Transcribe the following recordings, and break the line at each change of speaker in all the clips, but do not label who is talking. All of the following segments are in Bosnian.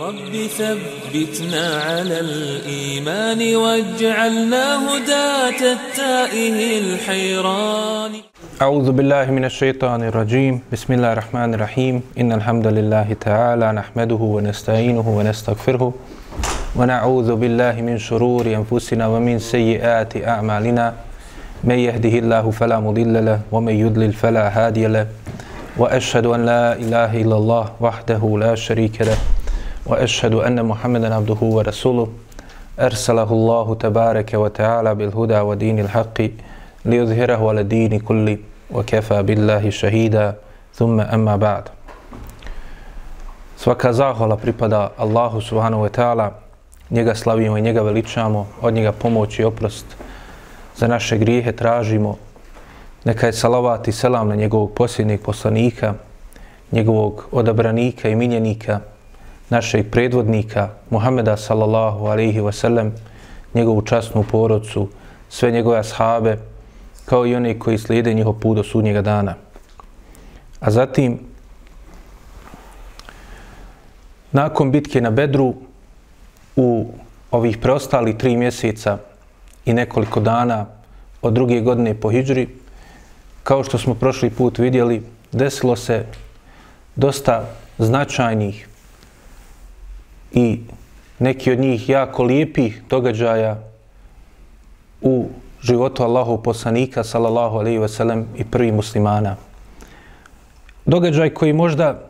رب ثبتنا على الإيمان واجعلنا هداة التائه الحيران.
أعوذ بالله من الشيطان الرجيم. بسم الله الرحمن الرحيم. إن الحمد لله تعالى نحمده ونستعينه ونستغفره ونعوذ بالله من شرور أنفسنا ومن سيئات أعمالنا. من يهده الله فلا مضل له ومن يضلل فلا هادي له. وأشهد أن لا إله إلا الله وحده لا شريك له. وأشهد أن محمدا عبده ورسوله أرسله الله تبارك وتعالى بالهدى ودين الحق ليظهره على الدين كله وكفى بالله شهيدا ثم أما بعد Svaka zahvala pripada Allahu subhanahu wa ta'ala, njega slavimo i njega veličamo, od njega pomoć i oprost. Za naše grijehe tražimo, neka je salavat i selam na njegovog posljednjeg poslanika, njegovog odabranika i minjenika, našeg predvodnika Muhameda sallallahu alaihi wa sallam, njegovu časnu porodcu, sve njegove ashabe, kao i one koji slijede njihov put do sudnjega dana. A zatim, nakon bitke na Bedru, u ovih preostali tri mjeseca i nekoliko dana od druge godine po Hidžri, kao što smo prošli put vidjeli, desilo se dosta značajnih i neki od njih jako lijepih događaja u životu Allahov poslanika, sallallahu alaihi ve sellem, i prvi muslimana. Događaj koji možda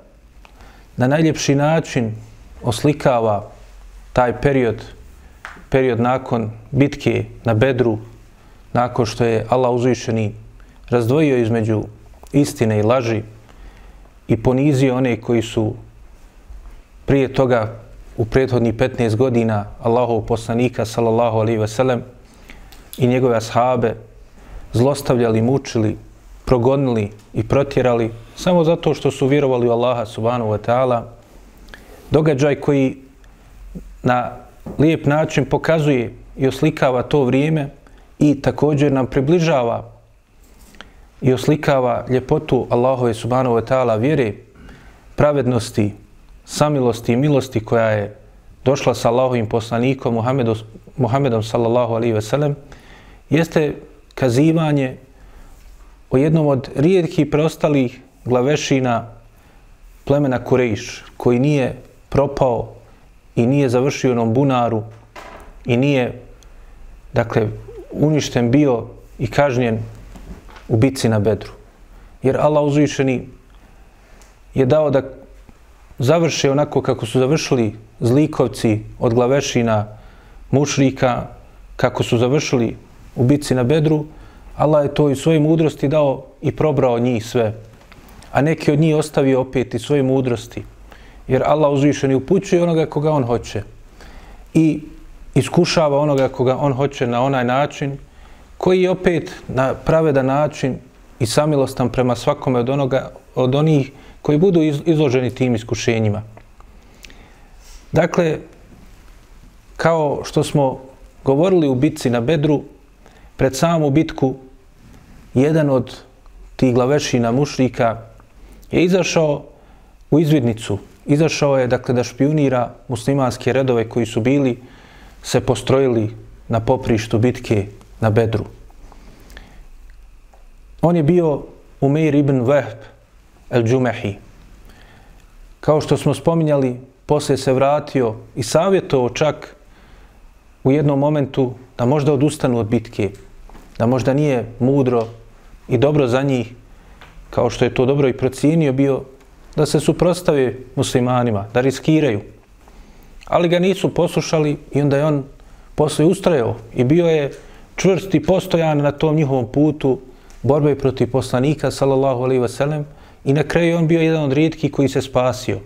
na najljepši način oslikava taj period, period nakon bitke na Bedru, nakon što je Allah uzvišeni razdvojio između istine i laži i ponizio one koji su prije toga u prethodnih 15 godina Allahov poslanika sallallahu alaihi ve sellem i njegove ashabe zlostavljali, mučili, progonili i protjerali samo zato što su vjerovali u Allaha subhanahu wa ta'ala. Događaj koji na lijep način pokazuje i oslikava to vrijeme i također nam približava i oslikava ljepotu Allahove subhanahu wa ta'ala vjere, pravednosti, samilosti i milosti koja je došla sa Allahovim poslanikom Muhammedom, Muhammedom sallallahu alaihi ve sellem, jeste kazivanje o jednom od rijetkih preostalih glavešina plemena Kurejš, koji nije propao i nije završio onom bunaru i nije, dakle, uništen bio i kažnjen u bitci na Bedru. Jer Allah uzvišeni je dao da završe onako kako su završili zlikovci od glavešina mušrika, kako su završili u bitci na Bedru, Allah je to i svoje mudrosti dao i probrao njih sve. A neki od njih ostavio opet i svoje mudrosti. Jer Allah uzvišeni upućuje onoga koga on hoće. I iskušava onoga koga on hoće na onaj način koji je opet na pravedan način i samilostan prema svakome od onoga od onih koji budu izloženi tim iskušenjima. Dakle, kao što smo govorili u bitci na Bedru, pred samu bitku, jedan od tih glavešina mušrika je izašao u izvidnicu. Izašao je, dakle, da špionira muslimanske redove koji su bili, se postrojili na poprištu bitke na Bedru. On je bio Umeir ibn Vehb el-Džumehi. Kao što smo spominjali, poslije se vratio i savjetovao čak u jednom momentu da možda odustanu od bitke, da možda nije mudro i dobro za njih, kao što je to dobro i procijenio bio, da se suprostave muslimanima, da riskiraju. Ali ga nisu poslušali i onda je on posle ustrajao i bio je čvrst i postojan na tom njihovom putu borbe protiv poslanika, sallallahu alaihi wasallam, i na kraju on bio jedan od rijetkih koji se spasio.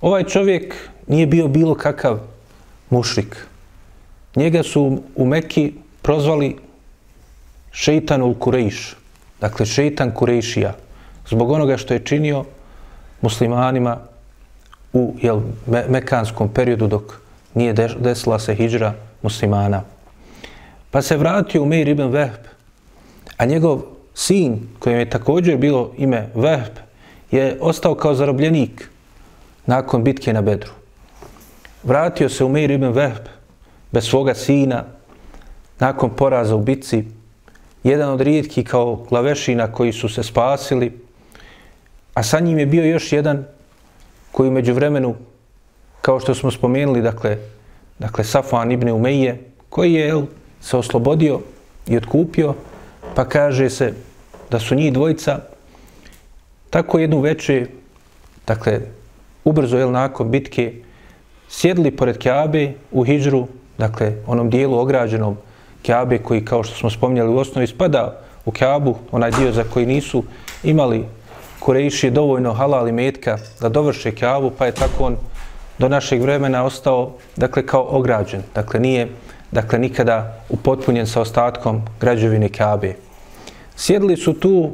Ovaj čovjek nije bio bilo kakav mušrik. Njega su u Mekki prozvali šeitan ul Kurejš, dakle šeitan Kurejšija, zbog onoga što je činio muslimanima u jel, me mekanskom periodu dok nije desila se hijđra muslimana. Pa se vratio u Meir ibn Vehb, a njegov sin, kojem je također bilo ime Vehb, je ostao kao zarobljenik nakon bitke na Bedru. vratio se u Meir ibn Vehb bez svoga sina nakon poraza u bitci, jedan od rijetkih kao glavešina koji su se spasili, a sa njim je bio još jedan koji među vremenu, kao što smo spomenuli, dakle, dakle Safan ibn Umeije, koji je el, se oslobodio i otkupio, pa kaže se da su njih dvojica tako jednu večer, dakle, ubrzo jel, nakon bitke, sjedli pored Kjabe u Hidžru, dakle, onom dijelu ograđenom Kjabe koji, kao što smo spominjali u osnovi, spada u Kjabu, onaj dio za koji nisu imali Kurejši dovoljno halali metka da dovrše Kjabu, pa je tako on do našeg vremena ostao, dakle, kao ograđen. Dakle, nije, dakle, nikada upotpunjen sa ostatkom građevine Kjabe. Sjedli su tu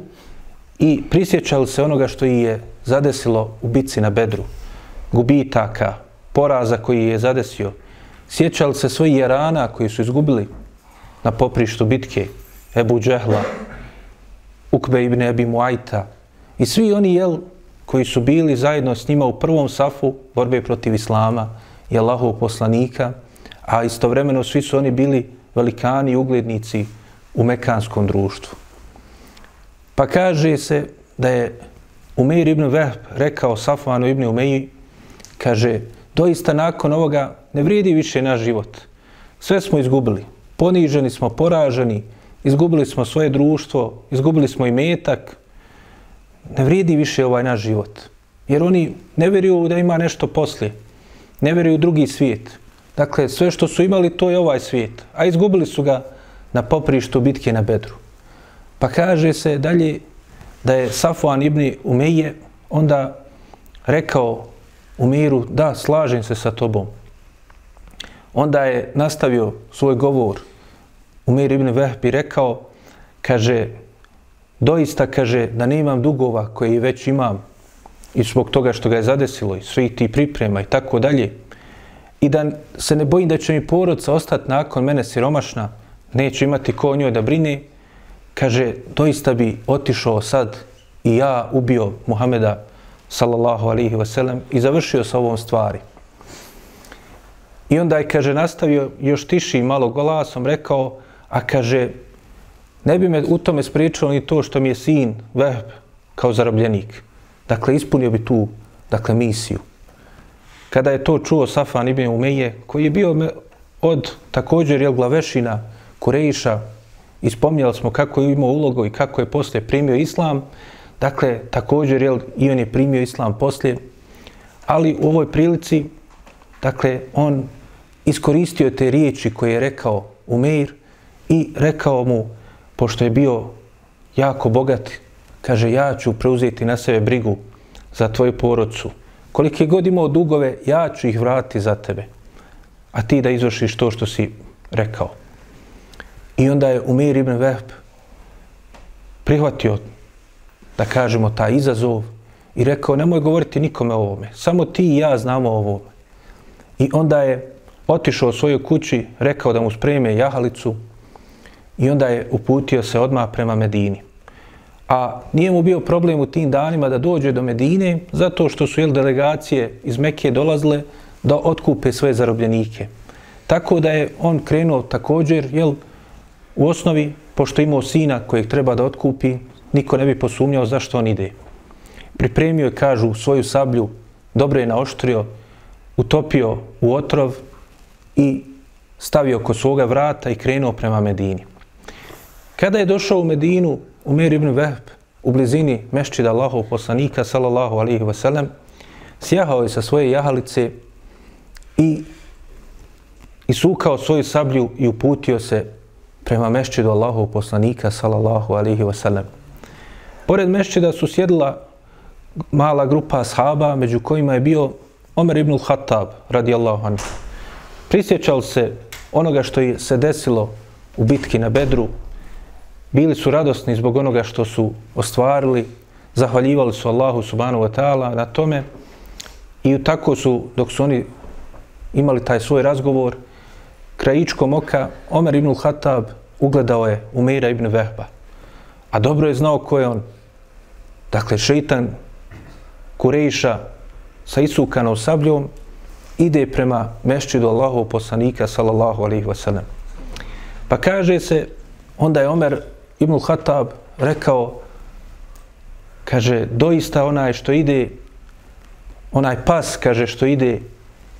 i prisjećali se onoga što je zadesilo u bitci na Bedru. Gubitaka, poraza koji je zadesio. Sjećali se svojih jerana koji su izgubili na poprištu bitke. Ebu Džehla, Ukbe ibn Ebi Muajta. I svi oni jel, koji su bili zajedno s njima u prvom safu borbe protiv Islama i Allahov poslanika, a istovremeno svi su oni bili velikani i uglednici u mekanskom društvu. Pa kaže se da je Umeir ibn Vehb rekao Safvanu ibn Umeji, kaže, doista nakon ovoga ne vrijedi više naš život. Sve smo izgubili. Poniženi smo, poraženi, izgubili smo svoje društvo, izgubili smo i metak. Ne vrijedi više ovaj naš život. Jer oni ne vjeruju da ima nešto poslije. Ne vjeruju drugi svijet. Dakle, sve što su imali, to je ovaj svijet. A izgubili su ga na poprištu bitke na Bedru. Pa kaže se dalje da je Safuan ibn Umeje onda rekao Umiru, da, slažem se sa tobom. Onda je nastavio svoj govor. Umir ibn Vehbi rekao, kaže, doista kaže da ne imam dugova koje već imam i zbog toga što ga je zadesilo i svi ti priprema i tako dalje. I da se ne bojim da će mi porodca ostati nakon mene siromašna, neće imati ko o njoj da brine, kaže, doista bi otišao sad i ja ubio Muhameda sallallahu alihi wasallam i završio sa ovom stvari. I onda je, kaže, nastavio još tiši malo glasom, rekao, a kaže, ne bi me u tome spriječilo ni to što mi je sin Vehb kao zarobljenik. Dakle, ispunio bi tu, dakle, misiju. Kada je to čuo Safan ibn Umeje, koji je bio od također jel, glavešina i ispomnjali smo kako je imao ulogu i kako je poslije primio islam, dakle, također jel, i on je primio islam poslije, ali u ovoj prilici, dakle, on iskoristio te riječi koje je rekao Umeir i rekao mu, pošto je bio jako bogat, kaže, ja ću preuzeti na sebe brigu za tvoju porodcu. Kolike god imao dugove, ja ću ih vratiti za tebe. A ti da izvršiš to što si rekao. I onda je Umir ibn Vehb prihvatio, da kažemo, taj izazov i rekao, nemoj govoriti nikome o ovome. Samo ti i ja znamo o ovome. I onda je otišao u svojoj kući, rekao da mu spreme jahalicu i onda je uputio se odmah prema Medini. A nije mu bio problem u tim danima da dođe do Medine, zato što su jel, delegacije iz Mekije dolazile da otkupe svoje zarobljenike. Tako da je on krenuo također, jel, u osnovi, pošto imao sina kojeg treba da otkupi, niko ne bi posumnjao zašto on ide. Pripremio je, kažu, svoju sablju, dobro je naoštrio, utopio u otrov i stavio kod svoga vrata i krenuo prema Medini. Kada je došao u Medinu, u Mer ibn Vehb, u blizini mešćida Allahov poslanika, sallallahu alihi wasallam, sjahao je sa svoje jahalice i isukao svoju sablju i uputio se prema mešćidu Allahu poslanika, sallallahu alihi wasallam. Pored mešćida su sjedila mala grupa ashaba, među kojima je bio Omer ibn Khattab, radijallahu anhu. Prisjećali se onoga što je se desilo u bitki na Bedru, bili su radosni zbog onoga što su ostvarili, zahvaljivali su Allahu subhanahu wa ta'ala na tome. I tako su, dok su oni imali taj svoj razgovor, krajičkom oka, Omer ibn Khattab ugledao je Umeira ibn Vehba. A dobro je znao ko je on. Dakle, šeitan Kurejša sa isukanom sabljom ide prema mešćidu Allahov poslanika sallallahu alaihi wasallam. Pa kaže se, onda je Omer ibn Khattab rekao, kaže, doista onaj što ide, onaj pas, kaže, što ide,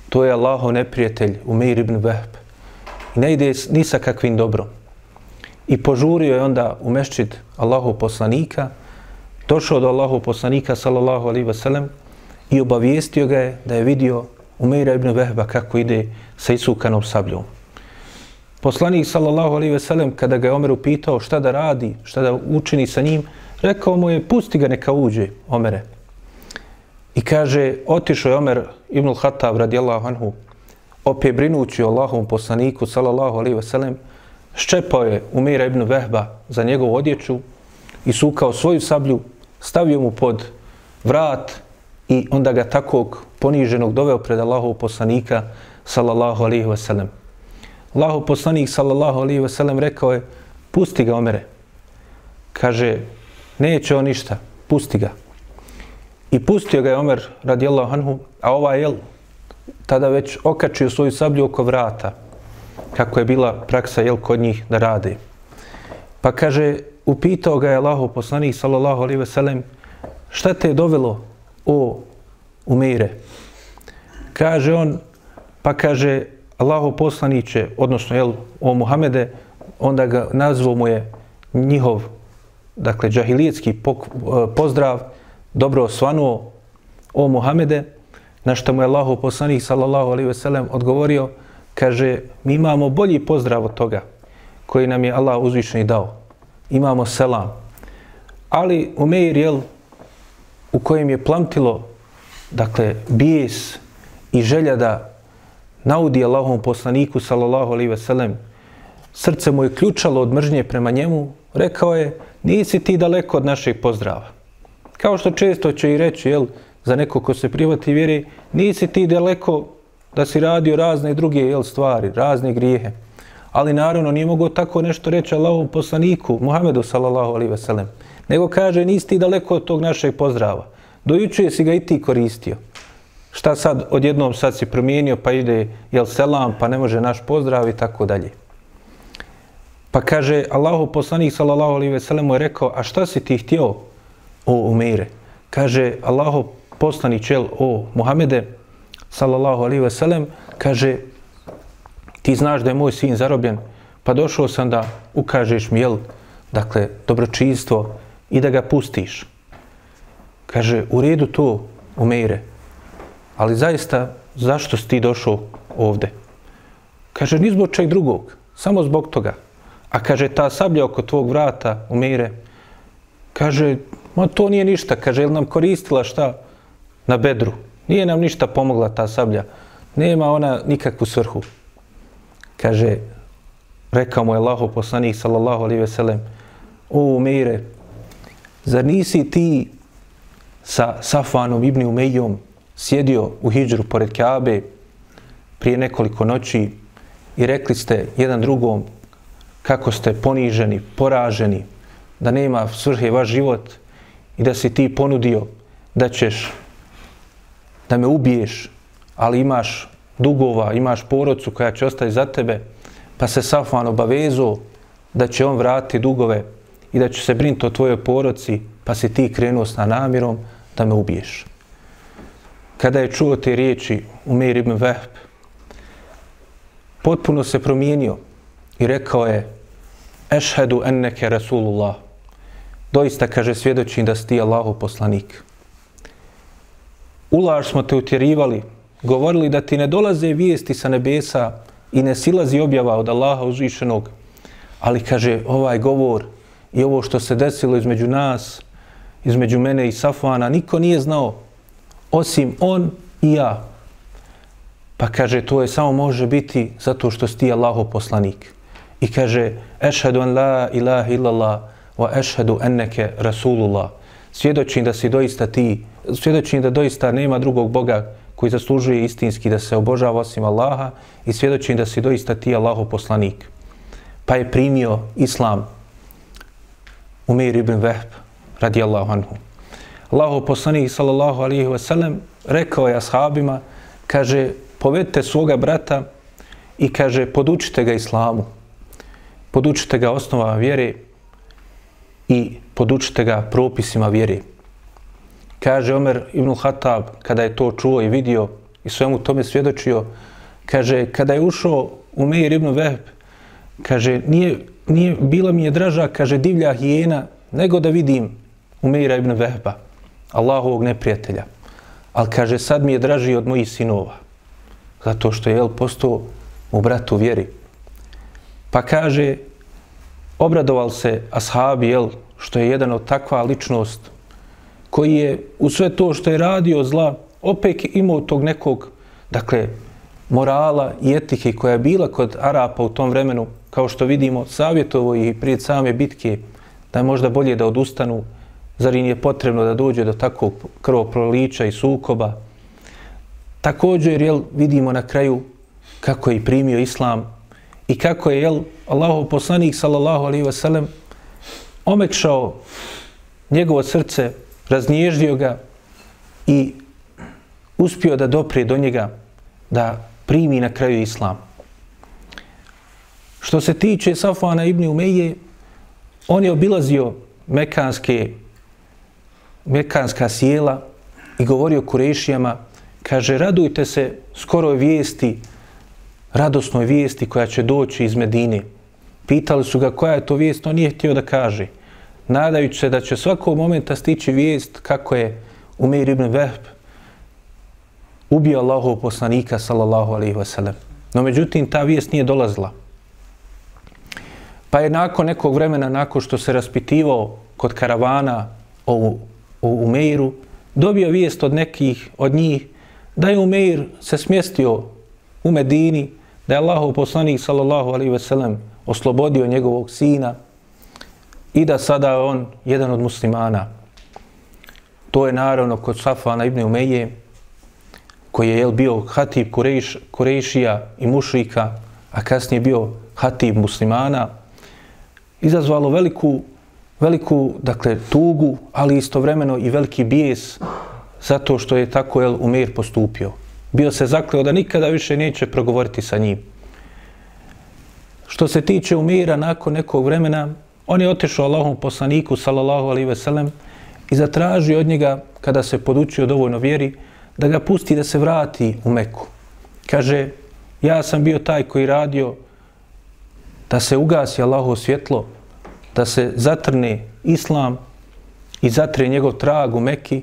to je Allahov neprijatelj, Umeir ibn Vehb. I ne ide ni sa kakvim dobrom. I požurio je onda u mešćid Allahu poslanika, došao do Allahu poslanika, sallallahu alaihi wasallam i obavijestio ga je da je vidio Umeira ibn Vehba kako ide sa isukanom sabljom. Poslanik sallallahu alaihi ve sellem kada ga je Omer upitao šta da radi, šta da učini sa njim, rekao mu je pusti ga neka uđe, Omere. I kaže, otišao je Omer ibn al-Hattab radijallahu anhu, opet brinući o Allahovom poslaniku sallallahu alaihi ve sellem, ščepao je Umira ibn Vehba za njegovu odjeću i sukao svoju sablju, stavio mu pod vrat i onda ga takog poniženog doveo pred Allahov poslanika sallallahu alejhi ve sellem. Allahov poslanik sallallahu alejhi ve sellem rekao je: "Pusti ga, Omere." Kaže: "Neće on ništa, pusti ga." I pustio ga je Omer radijallahu anhu, a ovaj je tada već okačio svoju sablju oko vrata, kako je bila praksa jel kod njih da rade. Pa kaže, upitao ga je Allahov poslanik sallallahu alejhi ve sellem: "Šta te je dovelo o umire. Kaže on, pa kaže Allaho poslaniće, odnosno jel, o Muhamede, onda ga nazvao mu je njihov, dakle, džahilijetski e, pozdrav, dobro osvanuo o Muhamede, na što mu je Allaho poslanik, sallallahu alaihi ve sellem, odgovorio, kaže, mi imamo bolji pozdrav od toga, koji nam je Allah uzvišeni dao. Imamo selam. Ali Umeir, jel, u kojem je plamtilo dakle, bijes i želja da naudi Allahom poslaniku, sallallahu alaihi ve sellem, srce mu je ključalo od mržnje prema njemu, rekao je, nisi ti daleko od našeg pozdrava. Kao što često će i reći, jel, za neko ko se privati vjeri, nisi ti daleko da si radio razne druge jel, stvari, razne grijehe. Ali naravno nije mogao tako nešto reći Allahovom poslaniku, Muhammedu sallallahu alaihi ve sellem, nego kaže nisi ti daleko od tog našeg pozdrava. Dojuče si ga i ti koristio. Šta sad, odjednom sad si promijenio, pa ide, jel selam, pa ne može naš pozdrav i tako dalje. Pa kaže, Allahu poslanik, sallallahu alaihi ve sellem, je rekao, a šta si ti htio, o Umire? Kaže, Allahu poslanik, čel, o Muhammede sallallahu alaihi ve sellem, kaže, ti znaš da je moj sin zarobljen, pa došao sam da ukažeš mi, jel, dakle, dobročinstvo i da ga pustiš. Kaže, u redu to, Umeire, ali zaista, zašto si ti došao ovde? Kaže, ni zbog čeg drugog, samo zbog toga. A kaže, ta sablja oko tvog vrata, Umeire, kaže, ma to nije ništa, kaže, je nam koristila šta na bedru? Nije nam ništa pomogla ta sablja. Nema ona nikakvu svrhu. Kaže, rekao mu je Allaho poslanik, sallallahu alaihi ve sellem, o Umeire, zar nisi ti sa Safanom ibn Umejom sjedio u hijđru pored Kaabe prije nekoliko noći i rekli ste jedan drugom kako ste poniženi, poraženi, da nema svrhe vaš život i da si ti ponudio da ćeš da me ubiješ, ali imaš dugova, imaš porodcu koja će ostati za tebe, pa se Safvan obavezo da će on vratiti dugove i da će se brinuti o tvojoj porodci, pa si ti krenuo s namjerom da me ubiješ. Kada je čuo te riječi Umir ibn Vehb, potpuno se promijenio i rekao je Ešhedu enneke Rasulullah. Doista, kaže, svjedočim da si ti Allahu poslanik. Ulaž smo te utjerivali, govorili da ti ne dolaze vijesti sa nebesa i ne silazi objava od Allaha uzvišenog. Ali, kaže, ovaj govor i ovo što se desilo između nas, između mene i Safuana, niko nije znao osim on i ja. Pa kaže, to je samo može biti zato što si ti Allaho poslanik. I kaže, ešhedu an la ilaha illallah wa ešhedu enneke rasulullah. Svjedočim da si doista ti, svjedočim da doista nema drugog Boga koji zaslužuje istinski da se obožava osim Allaha i svjedočim da si doista ti Allaho poslanik. Pa je primio islam Umir ibn Vehb, radijallahu anhu. Allaho poslanik sallallahu alihi wasallam rekao je ashabima, kaže, povedite svoga brata i kaže, podučite ga islamu, podučite ga osnovama vjere i podučite ga propisima vjere. Kaže Omer ibn Khattab, kada je to čuo i vidio i svemu tome svjedočio, kaže, kada je ušao u Meir ibn Vehb, kaže, nije, nije, bila mi je draža, kaže, divlja hijena, nego da vidim u ibn Vehba, Allahovog neprijatelja. Ali kaže, sad mi je draži od mojih sinova. Zato što je, jel, postao u bratu vjeri. Pa kaže, obradoval se ashabi, jel, što je jedan od takva ličnost koji je u sve to što je radio zla, opet imao tog nekog, dakle, morala i etike koja je bila kod Arapa u tom vremenu, kao što vidimo, savjetovo i prije same bitke, da je možda bolje da odustanu, zar im je potrebno da dođe do takvog krvoprolića i sukoba. Također, jel, vidimo na kraju kako je primio islam i kako je, jel, Allahov poslanik, sallallahu alaihi wasallam, omekšao njegovo srce, raznježdio ga i uspio da doprije do njega da primi na kraju islam. Što se tiče Safana ibn Umeje, on je obilazio mekanske, mekanska sjela i govorio kurešijama, kaže, radujte se skoroj vijesti, radosnoj vijesti koja će doći iz Medine. Pitali su ga koja je to vijest, on nije htio da kaže. Nadajući se da će svakog momenta stići vijest kako je Umeir ibn Vehb ubio Allahov poslanika, sallallahu alaihi wasallam. No međutim, ta vijest nije dolazila. Pa je nakon nekog vremena, nakon što se raspitivao kod karavana o, o Umeiru, dobio vijest od nekih od njih da je Umeir se smjestio u Medini, da je Allahov poslanik, sallallahu alaihi wasallam, oslobodio njegovog sina i da sada on jedan od muslimana. To je naravno kod Safana ibn Umeje, koji je jel, bio hatib Kurejš, Kurešija i mušrika, a kasnije bio hatib muslimana, izazvalo veliku, veliku dakle, tugu, ali istovremeno i veliki bijes zato što je tako jel, Umer postupio. Bio se zakleo da nikada više neće progovoriti sa njim. Što se tiče Umira, nakon nekog vremena, on je otišao Allahom poslaniku, sallallahu alaihi ve sellem, i zatražio od njega, kada se podučio dovoljno vjeri, da ga pusti da se vrati u Meku. Kaže, ja sam bio taj koji radio da se ugasi Allaho svjetlo, da se zatrne Islam i zatre njegov trag u Meki,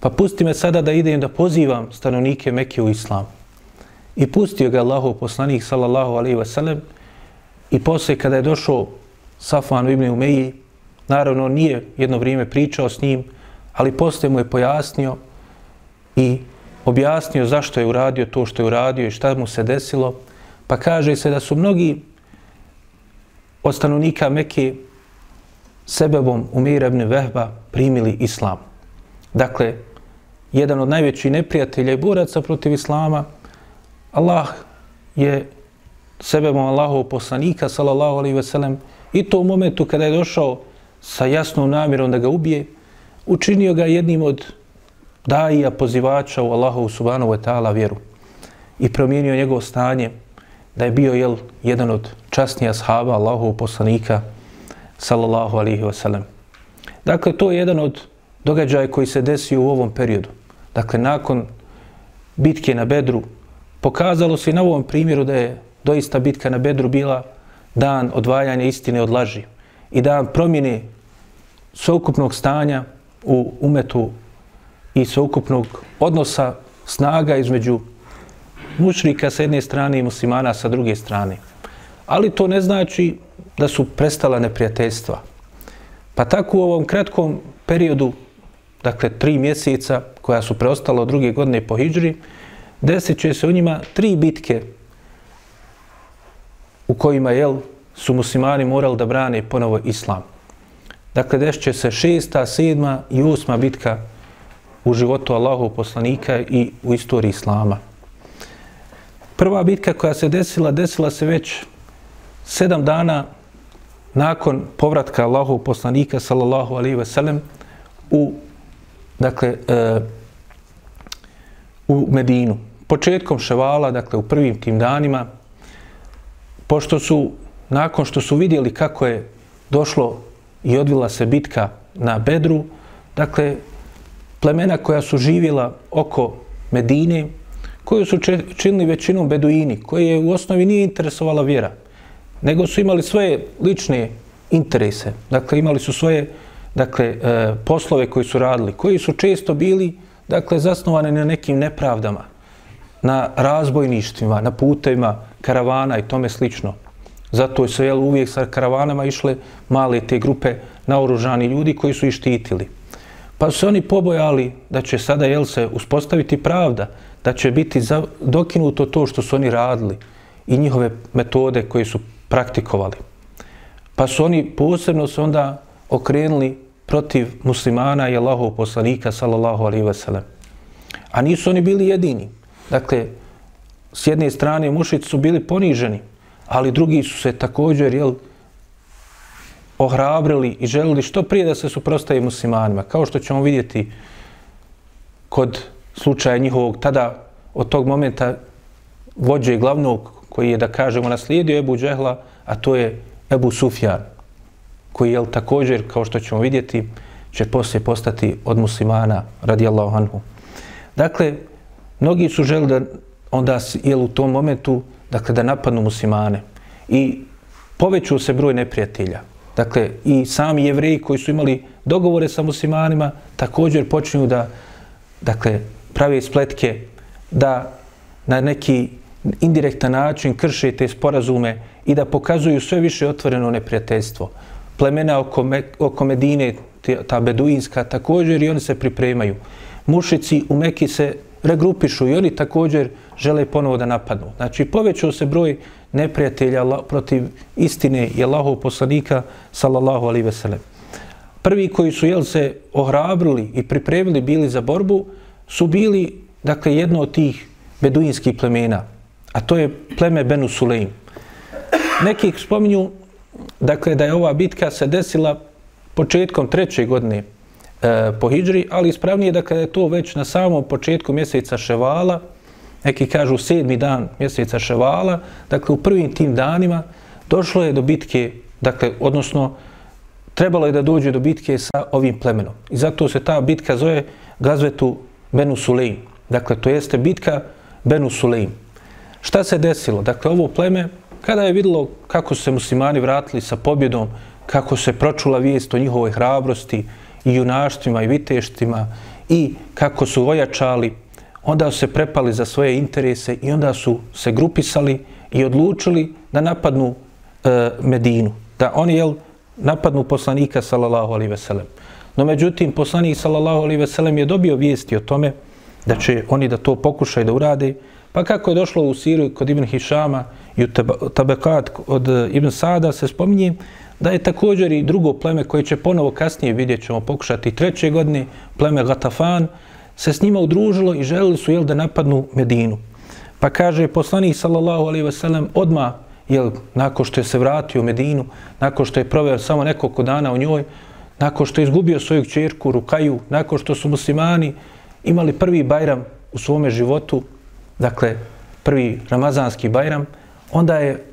pa pusti me sada da idem da pozivam stanovnike Mekke u Islam. I pustio ga Allahov poslanik, sallallahu alaihi wa sallam, i poslije kada je došao Safan ibn Umeji, naravno nije jedno vrijeme pričao s njim, ali poslije mu je pojasnio i objasnio zašto je uradio to što je uradio i šta mu se desilo, pa kaže se da su mnogi od stanovnika Mekke sebebom Umira ibn Vehba primili islam. Dakle, jedan od najvećih neprijatelja i boraca protiv islama, Allah je sebebom Allahov poslanika, sallallahu alaihi ve sellem, i to u momentu kada je došao sa jasnom namjerom da ga ubije, učinio ga jednim od daija pozivača u Allahovu subhanahu wa ta'ala vjeru i promijenio njegovo stanje da je bio jel, jedan od časnija sahaba Allahovog poslanika sallallahu alaihi wa sallam. Dakle, to je jedan od događaja koji se desio u ovom periodu. Dakle, nakon bitke na Bedru, pokazalo se i na ovom primjeru da je doista bitka na Bedru bila dan odvajanja istine od laži i dan promjene sveukupnog stanja u umetu i sveukupnog odnosa snaga između mušrika sa jedne strane i muslimana sa druge strane. Ali to ne znači da su prestala neprijateljstva. Pa tako u ovom kratkom periodu, dakle tri mjeseca koja su preostala od druge godine po Hidžri, desit će se u njima tri bitke u kojima jel, su muslimani morali da brane ponovo islam. Dakle, dešće će se šesta, sedma i osma bitka u životu Allahu poslanika i u istoriji islama. Prva bitka koja se desila, desila se već sedam dana nakon povratka Allahu poslanika sallallahu alaihi ve sellem u dakle e, u Medinu. početkom ševala, dakle u prvim tim danima, pošto su, nakon što su vidjeli kako je došlo i odvila se bitka na Bedru, dakle, plemena koja su živjela oko Medine, koju su činili većinom beduini, koje je u osnovi nije interesovala vjera, nego su imali svoje lične interese. Dakle, imali su svoje dakle, e, poslove koji su radili, koji su često bili dakle, zasnovane na nekim nepravdama, na razbojništvima, na putevima karavana i tome slično. Zato su jel, uvijek sa karavanama išle male te grupe naoružani ljudi koji su ih štitili. Pa su oni pobojali da će sada jel, se uspostaviti pravda, da će biti za, dokinuto to što su oni radili i njihove metode koje su praktikovali. Pa su oni posebno se onda okrenuli protiv muslimana i Allahov poslanika sallallahu alaihi ve sellem. A nisu oni bili jedini. Dakle, s jedne strane mušici su bili poniženi, ali drugi su se također jel, ohrabrili i želili što prije da se suprostaje muslimanima. Kao što ćemo vidjeti kod slučaja njihovog tada od tog momenta vođe glavnog koji je, da kažemo, naslijedio Ebu Džehla, a to je Ebu Sufjan, koji je također, kao što ćemo vidjeti, će poslije postati od muslimana, radijallahu anhu. Dakle, mnogi su želi da onda je u tom momentu dakle, da napadnu muslimane i povećao se broj neprijatelja. Dakle, i sami jevreji koji su imali dogovore sa muslimanima također počinju da dakle, prave spletke, da na neki indirektan način krše te sporazume i da pokazuju sve više otvoreno neprijateljstvo. Plemena oko, me, oko Medine, ta beduinska, također i oni se pripremaju. Mušici u Meki se regrupišu i oni također žele ponovo da napadnu. Znači, povećao se broj neprijatelja protiv istine i Allahov poslanika, sallallahu alaihi ve sellem. Prvi koji su jel, se ohrabrili i pripremili bili za borbu, su bili, dakle, jedno od tih beduinskih plemena, a to je pleme Benu Sulejm. Neki spominju, dakle, da je ova bitka se desila početkom treće godine e, po Hidžri, ali ispravnije da kada je to već na samom početku mjeseca Ševala, neki kažu sedmi dan mjeseca Ševala, dakle u prvim tim danima došlo je do bitke, dakle, odnosno trebalo je da dođe do bitke sa ovim plemenom. I zato se ta bitka zove Gazvetu Benu Sulejm. Dakle, to jeste bitka Benu Sulejm. Šta se desilo? Dakle, ovo pleme, kada je vidjelo kako se muslimani vratili sa pobjedom, kako se pročula vijest o njihovoj hrabrosti i junaštvima i viteštima i kako su ojačali, onda su se prepali za svoje interese i onda su se grupisali i odlučili da napadnu e, Medinu. Da oni, jel, napadnu poslanika, sallallahu alaihi veselem. No, međutim, poslanik, sallallahu alaihi veselem, je dobio vijesti o tome da će oni da to pokušaju da urade, pa kako je došlo u Siriju kod Ibn Hišama i u Tabekat od e, Ibn Sada se spominje da je također i drugo pleme koje će ponovo kasnije vidjet ćemo pokušati treće godine, pleme Gatafan, se s njima udružilo i želili su jel, da napadnu Medinu. Pa kaže poslanik sallallahu alaihi ve sellem odma jel, nakon što je se vratio u Medinu, nakon što je proveo samo nekoliko dana u njoj, nakon što je izgubio svoju čerku Rukaju, nakon što su muslimani imali prvi bajram u svome životu, dakle prvi ramazanski bajram, onda je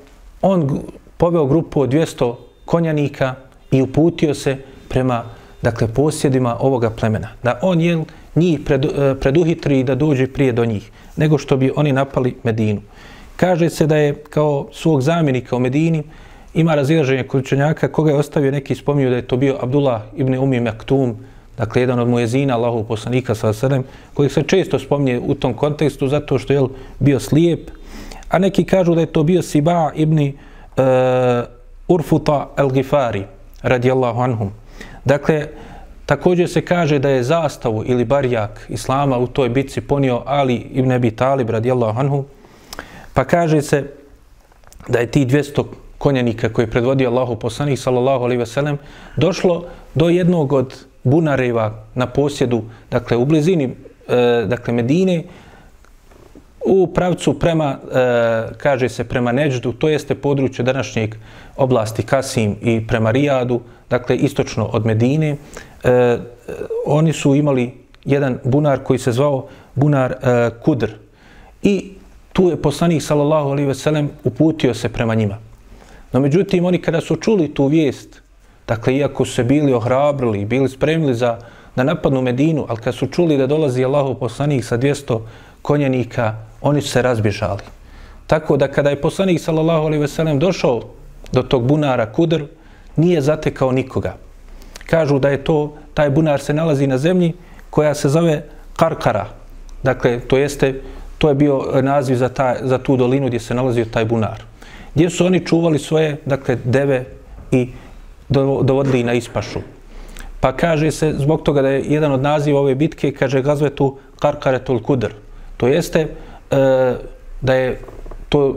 on poveo grupu od 200 konjanika i uputio se prema dakle posjedima ovoga plemena. Da on je njih pred, e, preduhitri da dođe prije do njih, nego što bi oni napali Medinu. Kaže se da je kao svog zamjenika u Medini ima razilaženje kod učenjaka koga je ostavio neki spominju da je to bio Abdullah ibn Umi Maktum, dakle jedan od muezina Allahov poslanika sa sredem, kojih se često spominje u tom kontekstu zato što je bio slijep, a neki kažu da je to bio Siba ibn uh, Urfuta al-Gifari, radijallahu anhum. Dakle, također se kaže da je zastavu ili barjak Islama u toj bitci ponio Ali ibn Abi Talib, radijallahu anhum, pa kaže se da je ti 200 konjanika koji je predvodio Allahu poslanik, sallallahu alaihi ve sellem, došlo do jednog od bunareva na posjedu, dakle u blizini e, dakle Medine, u pravcu prema, e, kaže se prema Neđdu, to jeste područje današnjeg oblasti Kasim i prema Rijadu, dakle istočno od Medine, e, oni su imali jedan bunar koji se zvao bunar e, Kudr. i tu je poslanik sallallahu alaihi ve sellem uputio se prema njima. No međutim, oni kada su čuli tu vijest, dakle, iako su se bili ohrabrili, bili spremili za da napadnu Medinu, ali kad su čuli da dolazi Allahov poslanik sa 200 konjenika, oni su se razbježali. Tako da kada je poslanik sallallahu alejhi ve sellem došao do tog bunara Kudr, nije zatekao nikoga. Kažu da je to taj bunar se nalazi na zemlji koja se zove Karkara. Dakle, to jeste to je bio naziv za, ta, za tu dolinu gdje se nalazio taj bunar. Gdje su oni čuvali svoje, dakle, deve i dovodili na ispašu. Pa kaže se, zbog toga da je jedan od naziva ove bitke, kaže gazvetu Karkaretul Kudr. To jeste e, da je to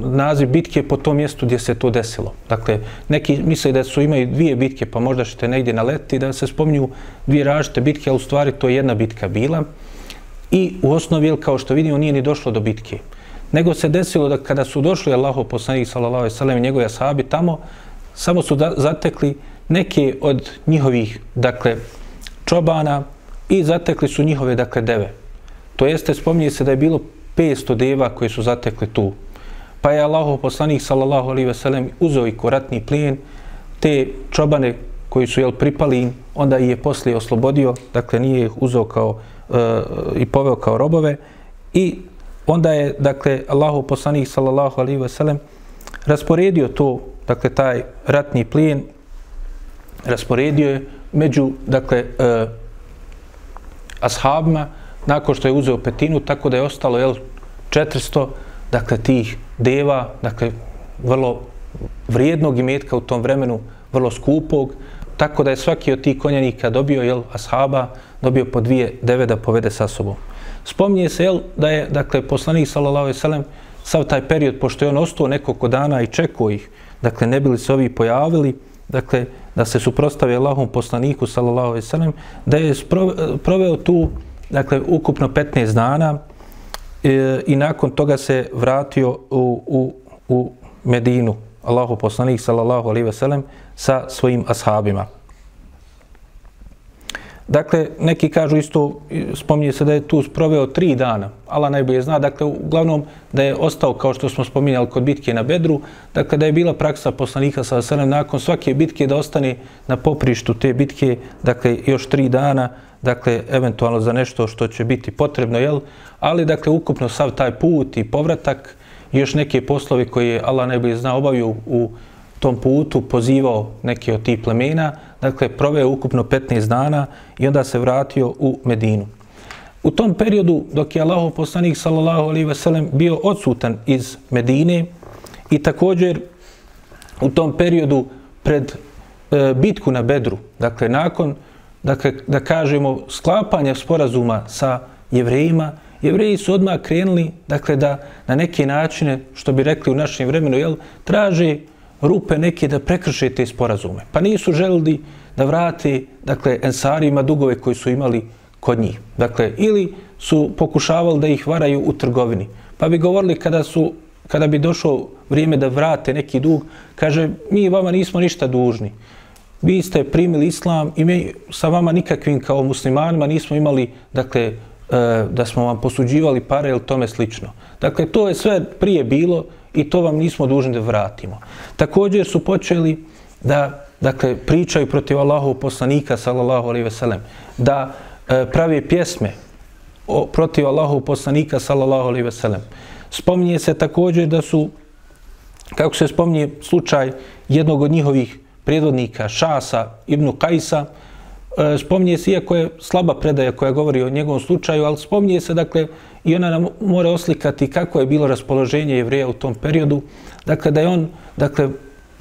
naziv bitke po tom mjestu gdje se to desilo. Dakle, neki misle da su imaju dvije bitke, pa možda ćete negdje naleti, da se spominju dvije različite bitke, ali u stvari to je jedna bitka bila. I u osnovi, kao što vidimo, nije ni došlo do bitke. Nego se desilo da kada su došli Allaho poslanih sallallahu alaihi sallam i njegove sahabi tamo, samo su da, zatekli neke od njihovih, dakle, čobana i zatekli su njihove, dakle, deve. To jeste, spominje se da je bilo 500 deva koji su zatekle tu. Pa je Allahov poslanik sallallahu alaihi ve sellem uzeo i koratni plijen te čobane koji su jel pripali onda ih je posle oslobodio, dakle nije ih uzeo kao e, i poveo kao robove i onda je dakle Allahov poslanik sallallahu alejhi ve sellem rasporedio to, dakle taj ratni plijen rasporedio je među dakle uh, ashabima nakon što je uzeo petinu, tako da je ostalo jel, 400 dakle, tih deva, dakle, vrlo vrijednog imetka u tom vremenu, vrlo skupog, tako da je svaki od tih konjanika dobio, jel, ashaba, dobio po dvije deve da povede sa sobom. Spominje se, jel, da je, dakle, poslanik, sallallahu alaihi sallam, sav taj period, pošto je on ostao nekoliko dana i čekao ih, dakle, ne bili se ovi pojavili, dakle, da se suprostavi Allahom poslaniku, sallallahu alaihi sallam, da je proveo tu, dakle, ukupno 15 dana e, i nakon toga se vratio u, u, u Medinu, Allahu poslanik, sallallahu alaihi ve sellem, sa svojim ashabima. Dakle, neki kažu isto, spominje se da je tu sproveo tri dana. Allah najbolje zna, dakle, uglavnom da je ostao, kao što smo spominjali kod bitke na Bedru, dakle, da je bila praksa poslanika sa Selem nakon svake bitke da ostane na poprištu te bitke, dakle, još tri dana, dakle, eventualno za nešto što će biti potrebno, jel? Ali, dakle, ukupno sav taj put i povratak, još neke poslovi koje Allah najbolje zna obavio u tom putu, pozivao neke od tih plemena, dakle, proveo ukupno 15 dana i onda se vratio u Medinu. U tom periodu, dok je Allahov poslanik, sallallahu alejhi ve sellem, bio odsutan iz Medine i također u tom periodu pred e, bitku na Bedru, dakle, nakon dakle, da kažemo, sklapanja sporazuma sa jevrejima, jevreji su odmah krenuli, dakle, da na neke načine, što bi rekli u našem vremenu, jel, traže rupe neke da prekrše te sporazume. Pa nisu želili da vrate, dakle, ensarima dugove koji su imali kod njih. Dakle, ili su pokušavali da ih varaju u trgovini. Pa bi govorili kada su kada bi došlo vrijeme da vrate neki dug, kaže, mi vama nismo ništa dužni vi ste primili islam i mi sa vama nikakvim kao muslimanima nismo imali, dakle, eh, da smo vam posuđivali pare ili tome slično. Dakle, to je sve prije bilo i to vam nismo dužni da vratimo. Također su počeli da, dakle, pričaju protiv Allahov poslanika, sallallahu alaihi veselem, da e, pravi pjesme o, protiv Allahov poslanika, sallallahu alaihi veselem. Spominje se također da su, kako se spominje slučaj jednog od njihovih predvodnika, Šasa ibn Kajsa, E, spominje se, iako je slaba predaja koja govori o njegovom slučaju, ali spominje se, dakle, i ona nam mora oslikati kako je bilo raspoloženje jevreja u tom periodu. Dakle, da je on, dakle,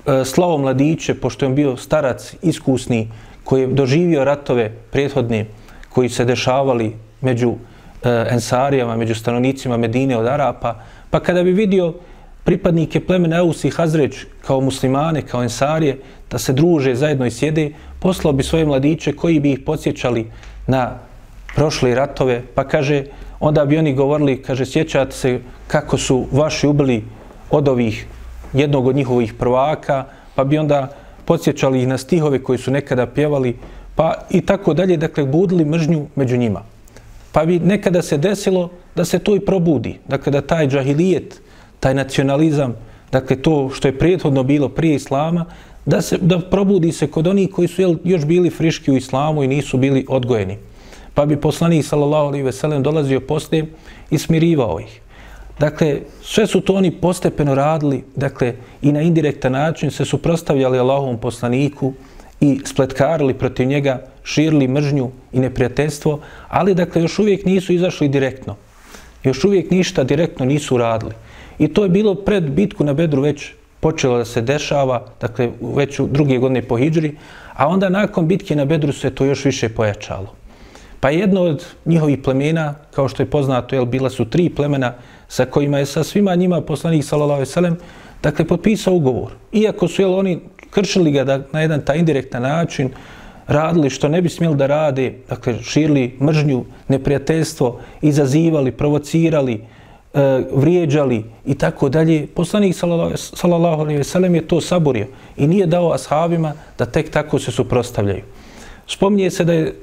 e, slavo mladiće, pošto je on bio starac, iskusni, koji je doživio ratove prethodne koji se dešavali među e, ensarijama, među stanovnicima Medine od Arapa, pa kada bi vidio pripadnike plemena Eus i Hazreć kao muslimane, kao ensarije, da se druže zajedno i sjede, poslao bi svoje mladiće koji bi ih podsjećali na prošle ratove, pa kaže, onda bi oni govorili, kaže, sjećate se kako su vaši ubili od ovih jednog od njihovih prvaka, pa bi onda podsjećali ih na stihove koji su nekada pjevali, pa i tako dalje, dakle, budili mržnju među njima. Pa bi nekada se desilo da se to i probudi. Dakle, da taj džahilijet, taj nacionalizam, dakle, to što je prijethodno bilo prije islama, da, se, da probudi se kod onih koji su jel, još bili friški u islamu i nisu bili odgojeni. Pa bi poslanik, sallallahu alaihi ve sellem, dolazio poslije i smirivao ih. Dakle, sve su to oni postepeno radili, dakle, i na indirektan način se suprostavljali Allahovom poslaniku i spletkarili protiv njega, širili mržnju i neprijateljstvo, ali, dakle, još uvijek nisu izašli direktno. Još uvijek ništa direktno nisu radili. I to je bilo pred bitku na Bedru već počelo da se dešava, dakle, već u druge godine po Hidžri, a onda nakon bitke na Bedru se to još više pojačalo. Pa jedno od njihovih plemena, kao što je poznato, jel, bila su tri plemena sa kojima je sa svima njima poslanik sallallahu alejhi dakle potpisao ugovor. Iako su jel oni kršili ga da na jedan taj indirektan način radili što ne bi smjeli da rade, dakle širili mržnju, neprijateljstvo, izazivali, provocirali, e, vrijeđali i tako dalje. Poslanik sallallahu alejhi ve sellem je to saborio i nije dao ashabima da tek tako se suprotstavljaju. Spominje se da je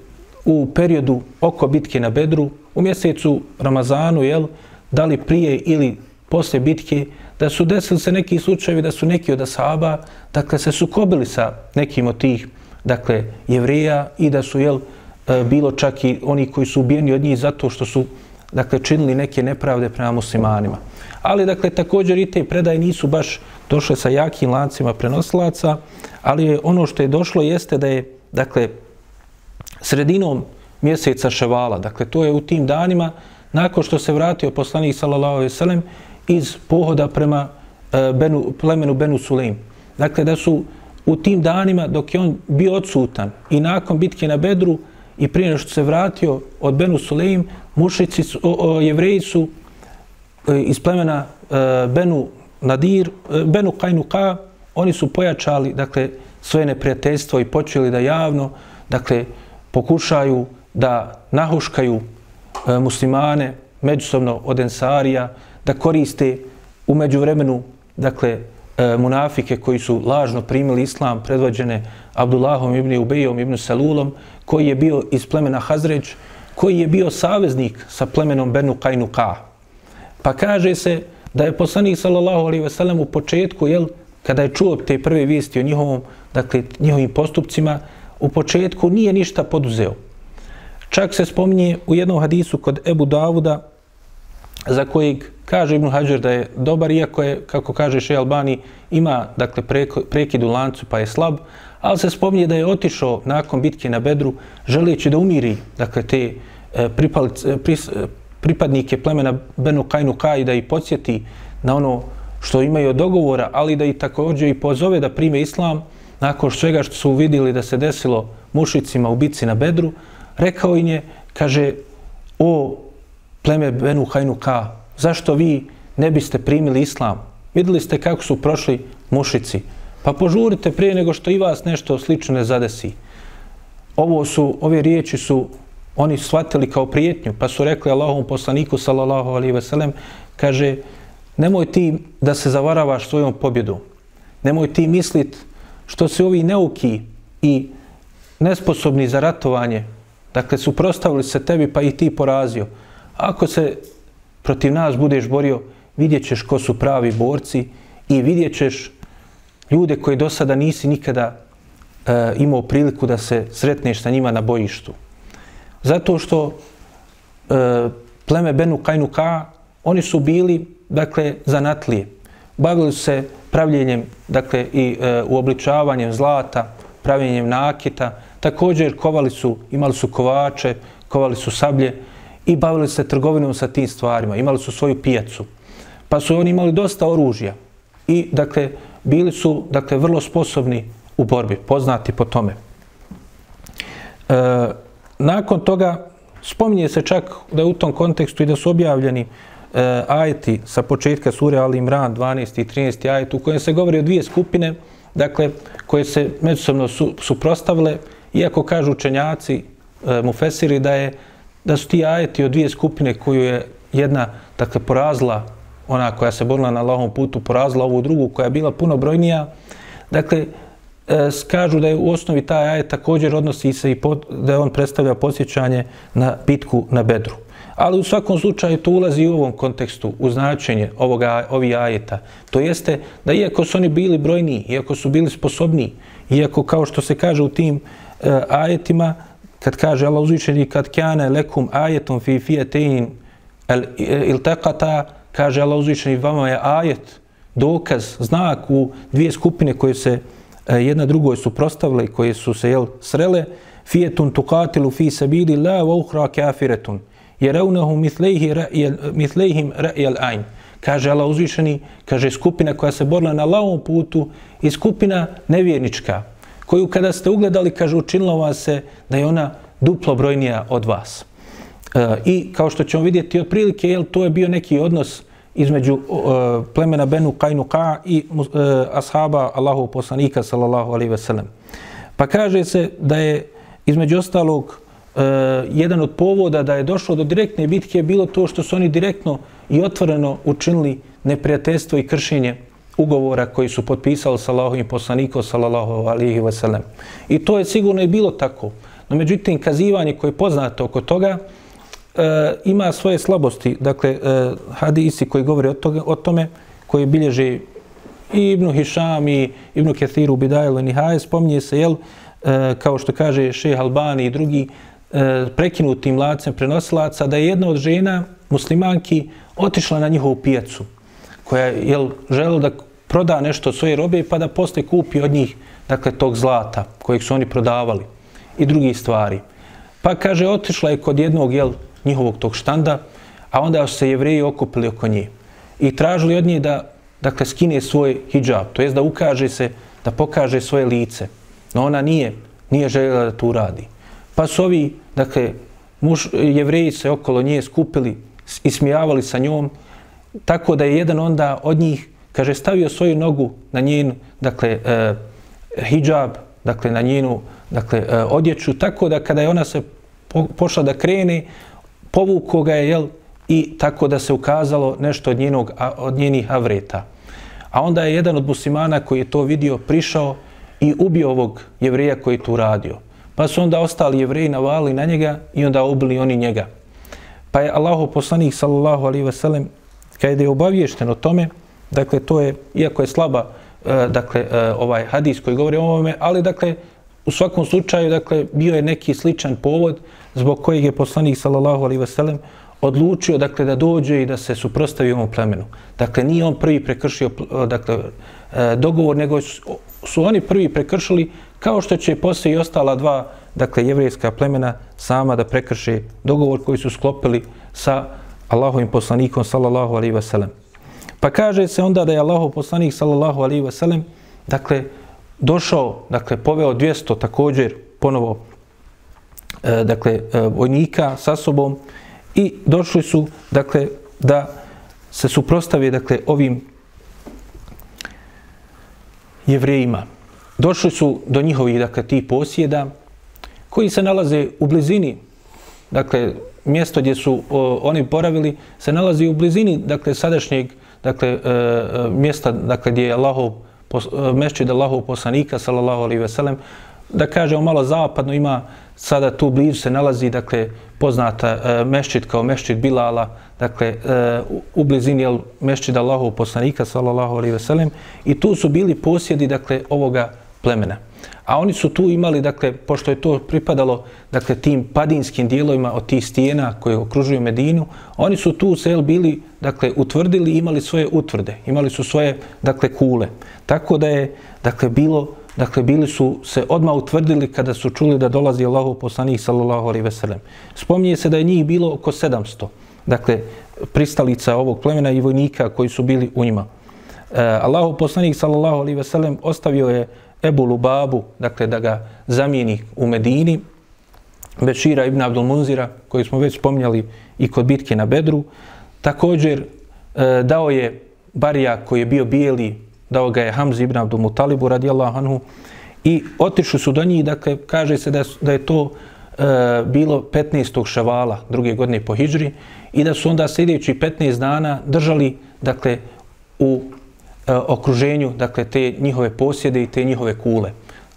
u periodu oko bitke na Bedru, u mjesecu Ramazanu, jel, da li prije ili poslije bitke, da su desili se neki slučajevi da su neki od asaba, dakle, se sukobili sa nekim od tih, dakle, jevreja i da su, jel, e, bilo čak i oni koji su ubijeni od njih zato što su, dakle, činili neke nepravde prema muslimanima. Ali, dakle, također i te predaje nisu baš došle sa jakim lancima prenosilaca, ali ono što je došlo jeste da je, dakle, sredinom mjeseca Ševala, dakle, to je u tim danima, nakon što se vratio poslanik sallallahu alaihi ve iz pohoda prema e, Benu, plemenu Benu Sulejm. Dakle, da su u tim danima dok je on bio odsutan i nakon bitke na Bedru i prije što se vratio od Benu Sulejm, mušici, o, o, jevreji su e, iz plemena e, Benu Nadir, e, Benu Kajnuka, oni su pojačali, dakle, svoje neprijateljstvo i počeli da javno, dakle, pokušaju da nahuškaju E, muslimane međusobno od ensarija, da koriste u međuvremenu, dakle, e, munafike koji su lažno primili islam, predvođene Abdullahom ibn Ubejom ibn Salulom, koji je bio iz plemena Hazreć, koji je bio saveznik sa plemenom Benu Kajnuka. Pa kaže se da je poslanik sallallahu alaihi ve sellem u početku, jel, kada je čuo te prve vijesti o njihovom, dakle, njihovim postupcima, u početku nije ništa poduzeo. Čak se spominje u jednom hadisu kod Ebu Davuda, za kojeg kaže Ibn Hajar da je dobar, iako je, kako kaže Šej Albani, ima dakle, prekid u lancu pa je slab, ali se spominje da je otišao nakon bitke na Bedru, želeći da umiri dakle, te e, pripalice, pris, e, pripadnike plemena Benu Kajnu Kaj da ih podsjeti na ono što imaju od dogovora, ali da ih također i pozove da prime islam nakon svega što su vidjeli da se desilo mušicima u bitci na Bedru, rekao im je, kaže, o pleme Benu Hajnuka, zašto vi ne biste primili islam? Vidjeli ste kako su prošli mušici. Pa požurite prije nego što i vas nešto slično ne zadesi. Ovo su, ove riječi su oni shvatili kao prijetnju, pa su rekli Allahom poslaniku, sallallahu alaihi ve sellem, kaže, nemoj ti da se zavaravaš svojom pobjedom. Nemoj ti mislit što se ovi neuki i nesposobni za ratovanje Dakle, suprostavili se tebi pa i ti porazio. Ako se protiv nas budeš borio, vidjet ćeš ko su pravi borci i vidjet ćeš ljude koje do sada nisi nikada e, imao priliku da se sretneš sa njima na bojištu. Zato što e, pleme Benu Kajnuka, oni su bili, dakle, zanatlije. Bavili su se pravljenjem, dakle, i e, uobličavanjem zlata, pravljenjem nakita, Također kovali su, imali su kovače, kovali su sablje i bavili se trgovinom sa tim stvarima. Imali su svoju pijacu. Pa su oni imali dosta oružja i dakle bili su dakle vrlo sposobni u borbi, poznati po tome. E, nakon toga spominje se čak da je u tom kontekstu i da su objavljeni e, ajeti sa početka sure Ali Imran 12. i 13. ajet u kojem se govori o dvije skupine dakle koje se međusobno su, suprostavile Iako kažu učenjaci, e, mufesiri, da je da su ti ajeti od dvije skupine koju je jedna, dakle, porazla, ona koja se borila na Allahom putu, porazila ovu drugu koja je bila puno brojnija. Dakle, e, kažu da je u osnovi taj ajet također odnosi se i pod, da on predstavlja posjećanje na bitku na Bedru. Ali u svakom slučaju to ulazi u ovom kontekstu, u značenje ovoga, ovih ajeta. To jeste da iako su oni bili brojni, iako su bili sposobni, iako kao što se kaže u tim e, ajetima, kad kaže Allah uzvišeni kad kane lekum ajetom fi fijetein il tekata, kaže Allah uzvišeni vama je ajet, dokaz, znak u dvije skupine koje se e, jedna drugoj su prostavile i koje su se jel, srele, fijetun tukatilu fi sabili la wa uhra kafiretun jereunahu mitlejhim ra'jel ajn. Kaže Allah uzvišeni, kaže skupina koja se borila na lavom putu i skupina nevjernička, koju kada ste ugledali, kaže, učinilo vas se da je ona duplo brojnija od vas. E, I kao što ćemo vidjeti otprilike, jel, to je bio neki odnos između uh, plemena Benu Kajnuka i uh, ashaba Allahu poslanika, sallallahu alaihi ve sellem. Pa kaže se da je između ostalog uh, jedan od povoda da je došlo do direktne bitke bilo to što su oni direktno i otvoreno učinili neprijateljstvo i kršenje ugovora koji su potpisali sa Allahovim poslanikom sallallahu alaihi veselem. I to je sigurno i bilo tako. No međutim, kazivanje koje je poznato oko toga e, ima svoje slabosti. Dakle, uh, hadisi koji govore o, toga, o tome, koji bilježe i Ibnu Hišam i Ibnu Kethiru Bidajlu i Nihaje, spominje se, jel, uh, kao što kaže Šeh Albani i drugi, e, prekinutim lacem prenosilaca, da je jedna od žena, muslimanki, otišla na njihovu pijacu, koja je žela da proda nešto od svoje robe pa da posle kupi od njih dakle, tog zlata kojeg su oni prodavali i drugih stvari. Pa kaže, otišla je kod jednog jel, njihovog tog štanda, a onda su se jevreji okupili oko nje i tražili od nje da dakle, skine svoj hijab, to jest da ukaže se, da pokaže svoje lice. No ona nije, nije željela da to uradi. Pa su ovi, dakle, muž, jevreji se okolo nje skupili i smijavali sa njom, tako da je jedan onda od njih, kaže, stavio svoju nogu na njen, dakle, e, hijab, dakle, na njenu, dakle, e, odjeću, tako da kada je ona se po, pošla da krene, povuko ga je, jel, i tako da se ukazalo nešto od, njenog, od njenih avreta. A onda je jedan od muslimana koji je to vidio prišao i ubio ovog jevreja koji je tu radio. Pa su onda ostali jevreji navali na njega i onda ubili oni njega. Pa je Allahu poslanik sallallahu alaihi ve sellem kada je obaviješten o tome, dakle to je, iako je slaba, e, dakle e, ovaj hadis koji govori o ovome, ali dakle u svakom slučaju, dakle bio je neki sličan povod zbog kojeg je poslanik sallallahu alaihi ve sellem odlučio dakle da dođe i da se suprostavi ovom plemenu. Dakle nije on prvi prekršio dakle e, dogovor nego su oni prvi prekršili kao što će poslije i ostala dva, dakle, jevrejska plemena sama da prekrše dogovor koji su sklopili sa Allahovim poslanikom, sallallahu alaihi wasallam. Pa kaže se onda da je Allahov poslanik, sallallahu alaihi wasallam dakle, došao, dakle, poveo 200 također ponovo, E, dakle, e, vojnika sa sobom i došli su, dakle, da se suprostavi, dakle, ovim jevrejima. Došli su do njihovih dakle, tih posjeda koji se nalaze u blizini, dakle, mjesto gdje su o, oni poravili, se nalazi u blizini, dakle, sadašnjeg, dakle, e, e mjesta, dakle, gdje je Allahov, pos, mešćid Allahov poslanika, sallallahu alaihi veselem, da kažemo malo zapadno, ima sada tu blizu se nalazi, dakle, poznata e, mešćid kao mešćid Bilala, dakle, e, u blizini je mešćid Allahov poslanika, sallallahu alaihi veselem, i tu su bili posjedi, dakle, ovoga plemena. A oni su tu imali, dakle, pošto je to pripadalo dakle, tim padinskim dijelovima od tih stijena koje okružuju Medinu, oni su tu sel bili, dakle, utvrdili imali svoje utvrde, imali su svoje, dakle, kule. Tako da je, dakle, bilo, dakle, bili su se odmah utvrdili kada su čuli da dolazi Allahu poslanik, sallallahu alaihi veselem. Spominje se da je njih bilo oko 700, dakle, pristalica ovog plemena i vojnika koji su bili u njima. E, Allahu poslanik, sallallahu alaihi veselem, ostavio je Ebu Lubabu, dakle da ga zamijeni u Medini, Bešira ibn Abdul Munzira, koji smo već spominjali i kod bitke na Bedru. Također e, dao je Barija koji je bio bijeli, dao ga je Hamzi ibn Abdul Mutalibu radijallahu anhu i otišli su do njih, dakle kaže se da, da je to e, bilo 15. šavala druge godine po Hidžri i da su onda sljedeći 15 dana držali dakle u E, okruženju, dakle, te njihove posjede i te njihove kule.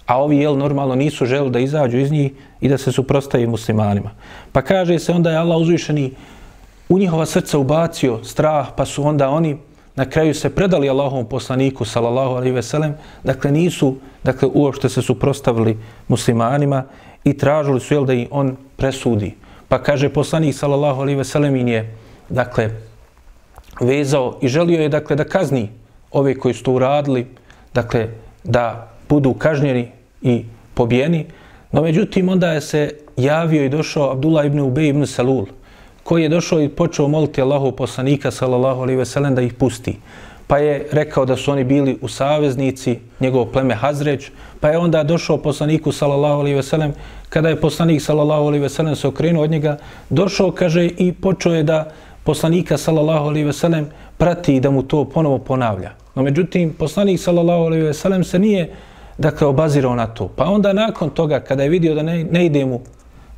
a ovi jel normalno nisu želi da izađu iz njih i da se suprostavi muslimanima. Pa kaže se onda je Allah uzvišeni u njihova srca ubacio strah, pa su onda oni na kraju se predali Allahovom poslaniku, sallallahu alaihi ve sellem, dakle nisu, dakle uopšte se suprostavili muslimanima i tražili su jel da i on presudi. Pa kaže poslanik, sallallahu alaihi ve sellem, je, dakle, vezao i želio je, dakle, da kazni ove koji su to uradili, dakle, da budu kažnjeni i pobijeni. No, međutim, onda je se javio i došao Abdullah ibn Ubej ibn Salul, koji je došao i počeo moliti Allahu poslanika sallallahu alejhi ve sellem da ih pusti. Pa je rekao da su oni bili u saveznici njegovo pleme Hazreć, pa je onda došao poslaniku sallallahu alejhi ve sellem kada je poslanik sallallahu alejhi ve sellem se okrenuo od njega, došao kaže i počeo je da poslanika sallallahu alejhi ve sellem prati i da mu to ponovo ponavlja. No međutim poslanik sallallahu alejhi ve sellem se nije dakle obazirao na to. Pa onda nakon toga kada je vidio da ne, ne ide mu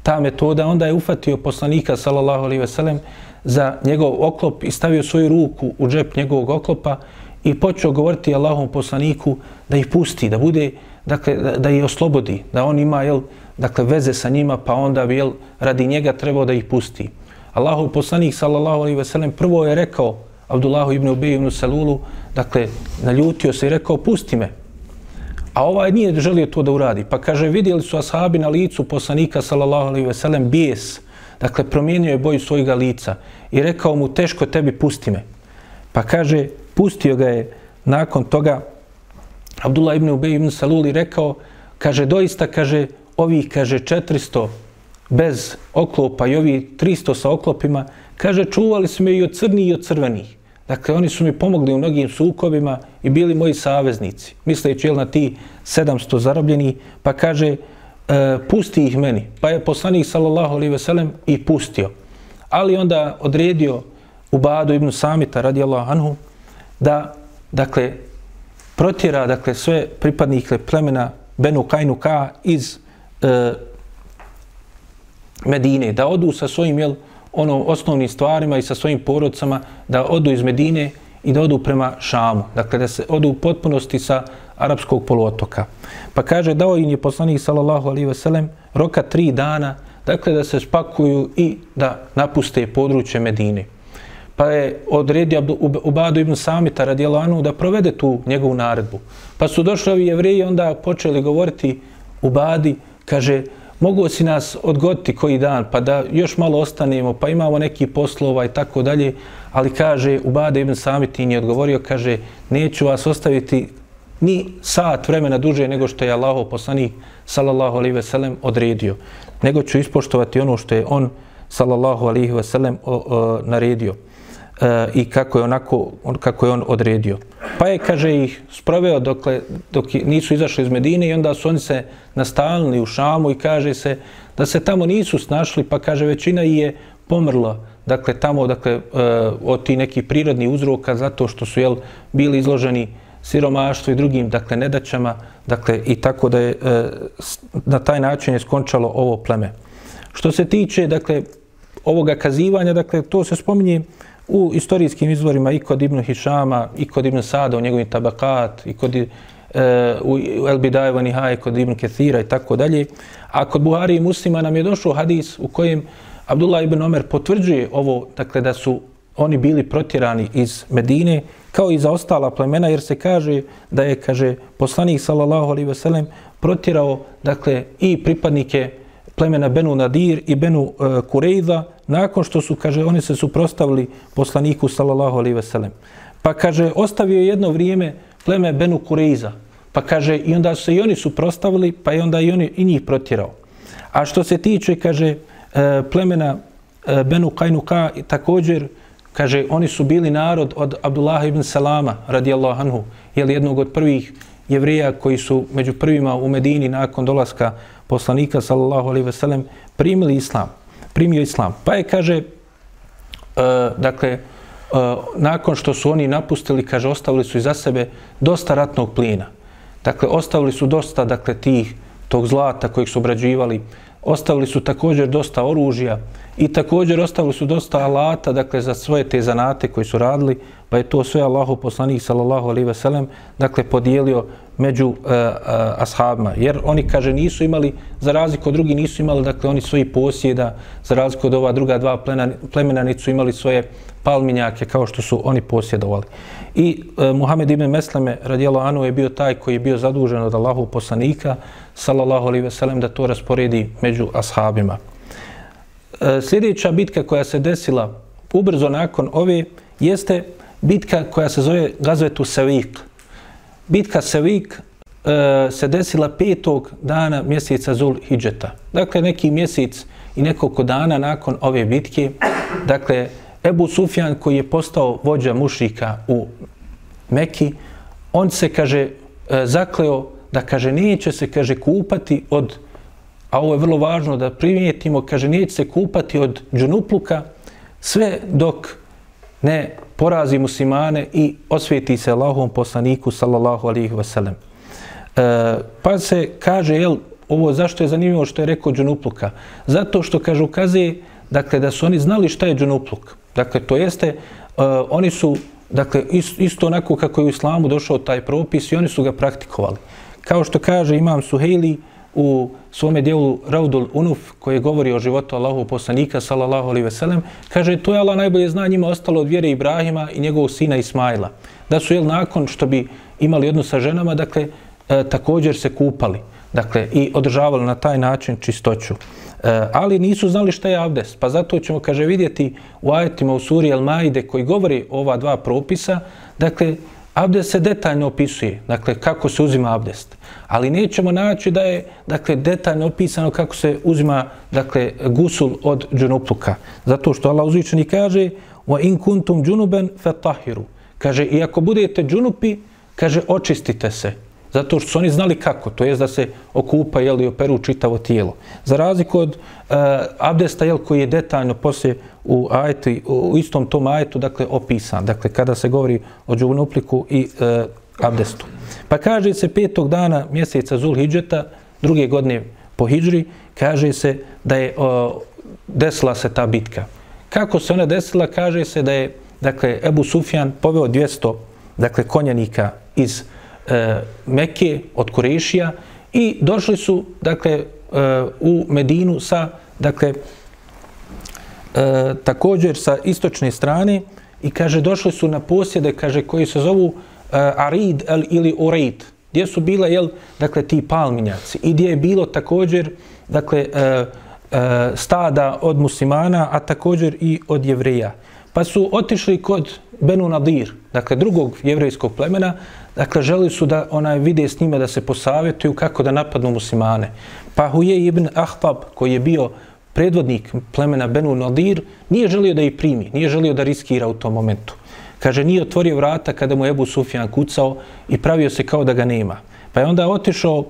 ta metoda, onda je ufatio poslanika, sallallahu alaihi ve sellem, za njegov oklop i stavio svoju ruku u džep njegovog oklopa i počeo govoriti Allahom poslaniku da ih pusti, da bude, dakle, da, da ih oslobodi, da on ima, jel, dakle, veze sa njima, pa onda bi, jel, radi njega trebao da ih pusti. Allahov poslanik, sallallahu alaihi ve sellem, prvo je rekao Abdullahu ibn Ubej ibn Salulu, dakle, naljutio se i rekao, pusti me, A ovaj nije želio to da uradi. Pa kaže, vidjeli su ashabi na licu poslanika, sallallahu alaihi ve sellem, bijes. Dakle, promijenio je boju svojega lica. I rekao mu, teško tebi, pusti me. Pa kaže, pustio ga je nakon toga Abdullah ibn Ubej ibn Saluli rekao, kaže, doista, kaže, ovi, kaže, 400 bez oklopa i ovi 300 sa oklopima, kaže, čuvali smo i od crnih i od crvenih. Dakle, oni su mi pomogli u mnogim sukobima i bili moji saveznici. Misleći na ti 700 zarobljeni, pa kaže, e, pusti ih meni. Pa je poslanik, sallallahu alaihi veselem, i pustio. Ali onda odredio u Badu ibn Samita, radijallahu anhu, da, dakle, protjera, dakle, sve pripadnike plemena Benu Kajnu Ka iz e, Medine, da odu sa svojim, jel, ono osnovnim stvarima i sa svojim porodcama da odu iz Medine i da odu prema Šamu. Dakle, da se odu u potpunosti sa arapskog poluotoka. Pa kaže, dao im je poslanik sallallahu alaihi ve sellem roka tri dana, dakle, da se spakuju i da napuste područje Medine. Pa je odredio Ubadu ibn Samita radijelo Anu da provede tu njegovu naredbu. Pa su došli ovi jevreji onda počeli govoriti Ubadi, kaže, mogu si nas odgoditi koji dan, pa da još malo ostanemo, pa imamo neki poslova i tako dalje, ali kaže, Ubade ibn Samitin je odgovorio, kaže, neću vas ostaviti ni sat vremena duže nego što je Allah poslanik, sallallahu alaihi veselem, odredio, nego ću ispoštovati ono što je on, sallallahu alaihi veselem, naredio e, i kako je onako on, kako je on odredio. Pa je, kaže, ih sproveo dokle dok nisu izašli iz Medine i onda su oni se nastalili u Šamu i kaže se da se tamo nisu snašli, pa kaže, većina je pomrla, dakle, tamo, dakle, e, od ti neki prirodni uzroka zato što su, jel, bili izloženi siromaštvu i drugim, dakle, nedaćama, dakle, i tako da je e, na taj način je skončalo ovo pleme. Što se tiče, dakle, ovoga kazivanja, dakle, to se spominje u istorijskim izvorima i kod Ibn Hišama, i kod Ibn Sada u njegovim tabakat, i kod uh, u El Bidajeva Nihaj, kod Ibn Kethira i tako dalje. A kod Buhari i muslima nam je došao hadis u kojem Abdullah ibn Omer potvrđuje ovo, dakle da su oni bili protjerani iz Medine, kao i za ostala plemena, jer se kaže da je, kaže, poslanik sallallahu alaihi ve sellem protjerao, dakle, i pripadnike plemena Benu Nadir i Benu uh, Kurejza, nakon što su, kaže, oni se suprostavili poslaniku, sallallahu alaihi veselem. Pa, kaže, ostavio jedno vrijeme pleme Benu Kureiza. Pa, kaže, i onda su se i oni suprostavili, pa je onda i, oni, i njih protjerao. A što se tiče, kaže, e, plemena e, Benu Kajnuka, također, kaže, oni su bili narod od Abdullah ibn Salama, radijallahu anhu, jel jednog od prvih jevreja koji su među prvima u Medini nakon dolaska poslanika sallallahu alejhi ve sellem primili islam primio islam. Pa je kaže uh, dakle uh, nakon što su oni napustili kaže ostavili su iza sebe dosta ratnog plina dakle ostavili su dosta dakle tih tog zlata kojeg su obrađivali ostavili su također dosta oružja i također ostavili su dosta alata, dakle, za svoje te zanate koji su radili, pa je to sve Allahu poslanik, sallallahu alaihi ve sellem, dakle, podijelio među uh, uh, ashabima. Jer oni, kaže, nisu imali, za razliku od drugih, nisu imali, dakle, oni svoji posjeda, za razliku od ova druga dva plena, plemena, nisu imali svoje palminjake kao što su oni posjedovali. I uh, Muhammed ibn Mesleme, radijelo Anu, je bio taj koji je bio zadužen od Allahu poslanika, sallallahu alaihi ve sellem, da to rasporedi među ashabima. E, sljedeća bitka koja se desila ubrzo nakon ove jeste bitka koja se zove Gazvetu Sevik. Bitka Sevik e, se desila petog dana mjeseca Zul Hidžeta. Dakle, neki mjesec i nekoliko dana nakon ove bitke, dakle, Ebu Sufjan koji je postao vođa mušika u Meki, on se, kaže, e, zakleo da, kaže, neće se, kaže, kupati od, a ovo je vrlo važno da primijetimo, kaže, neće se kupati od džunupluka sve dok ne porazi muslimane i osvijeti se Allahom poslaniku sallallahu alihi wasallam. E, pa se kaže, jel, ovo zašto je zanimljivo što je rekao džunupluka? Zato što, kaže, ukazuje, dakle, da su oni znali šta je džunupluk. Dakle, to jeste, e, oni su, dakle, isto onako kako je u islamu došao taj propis i oni su ga praktikovali. Kao što kaže imam Suhejli, u svome dijelu Raudul Unuf, koji govori o životu Allahu poslanika, sallallahu alaihi veselem, kaže, to je Allah najbolje zna njima ostalo od vjere Ibrahima i njegovog sina Ismaila. Da su, jel, nakon što bi imali odnos sa ženama, dakle, e, također se kupali. Dakle, i održavali na taj način čistoću. E, ali nisu znali šta je abdest. Pa zato ćemo, kaže, vidjeti u ajetima u suri El-Maide koji govori ova dva propisa, dakle, Abdest se detaljno opisuje, dakle, kako se uzima abdest. Ali nećemo naći da je, dakle, detaljno opisano kako se uzima, dakle, gusul od džunupluka. Zato što Allah uzvičeni kaže wa in kuntum džunuben fetahiru. Kaže, i ako budete džunupi, kaže, očistite se. Zato što su oni znali kako, to jest da se okupa jel, i operu čitavo tijelo. Za razliku od uh, abdesta jel, koji je detaljno poslije u, ajetu, u istom tom ajetu dakle, opisan. Dakle, kada se govori o džuvnupliku i uh, abdestu. Pa kaže se petog dana mjeseca Zulhidžeta, druge godine po Hidžri, kaže se da je uh, desila se ta bitka. Kako se ona desila? Kaže se da je dakle, Ebu Sufjan poveo 200 dakle, konjanika iz e, Mekke od Kurešija i došli su dakle e, u Medinu sa dakle e, također sa istočne strane i kaže došli su na posjede kaže koji se zovu e, Arid el, ili Ureid gdje su bila jel dakle ti palminjaci i gdje je bilo također dakle e, e, stada od muslimana a također i od jevreja. Pa su otišli kod Benu Nadir, dakle drugog jevrejskog plemena, dakle želi su da onaj vide s njima da se posavjetuju kako da napadnu muslimane. Pa Huje ibn Ahtab, koji je bio predvodnik plemena Benu Nadir, nije želio da ih primi, nije želio da riskira u tom momentu. Kaže, nije otvorio vrata kada mu Ebu Sufjan kucao i pravio se kao da ga nema. Pa je onda otišao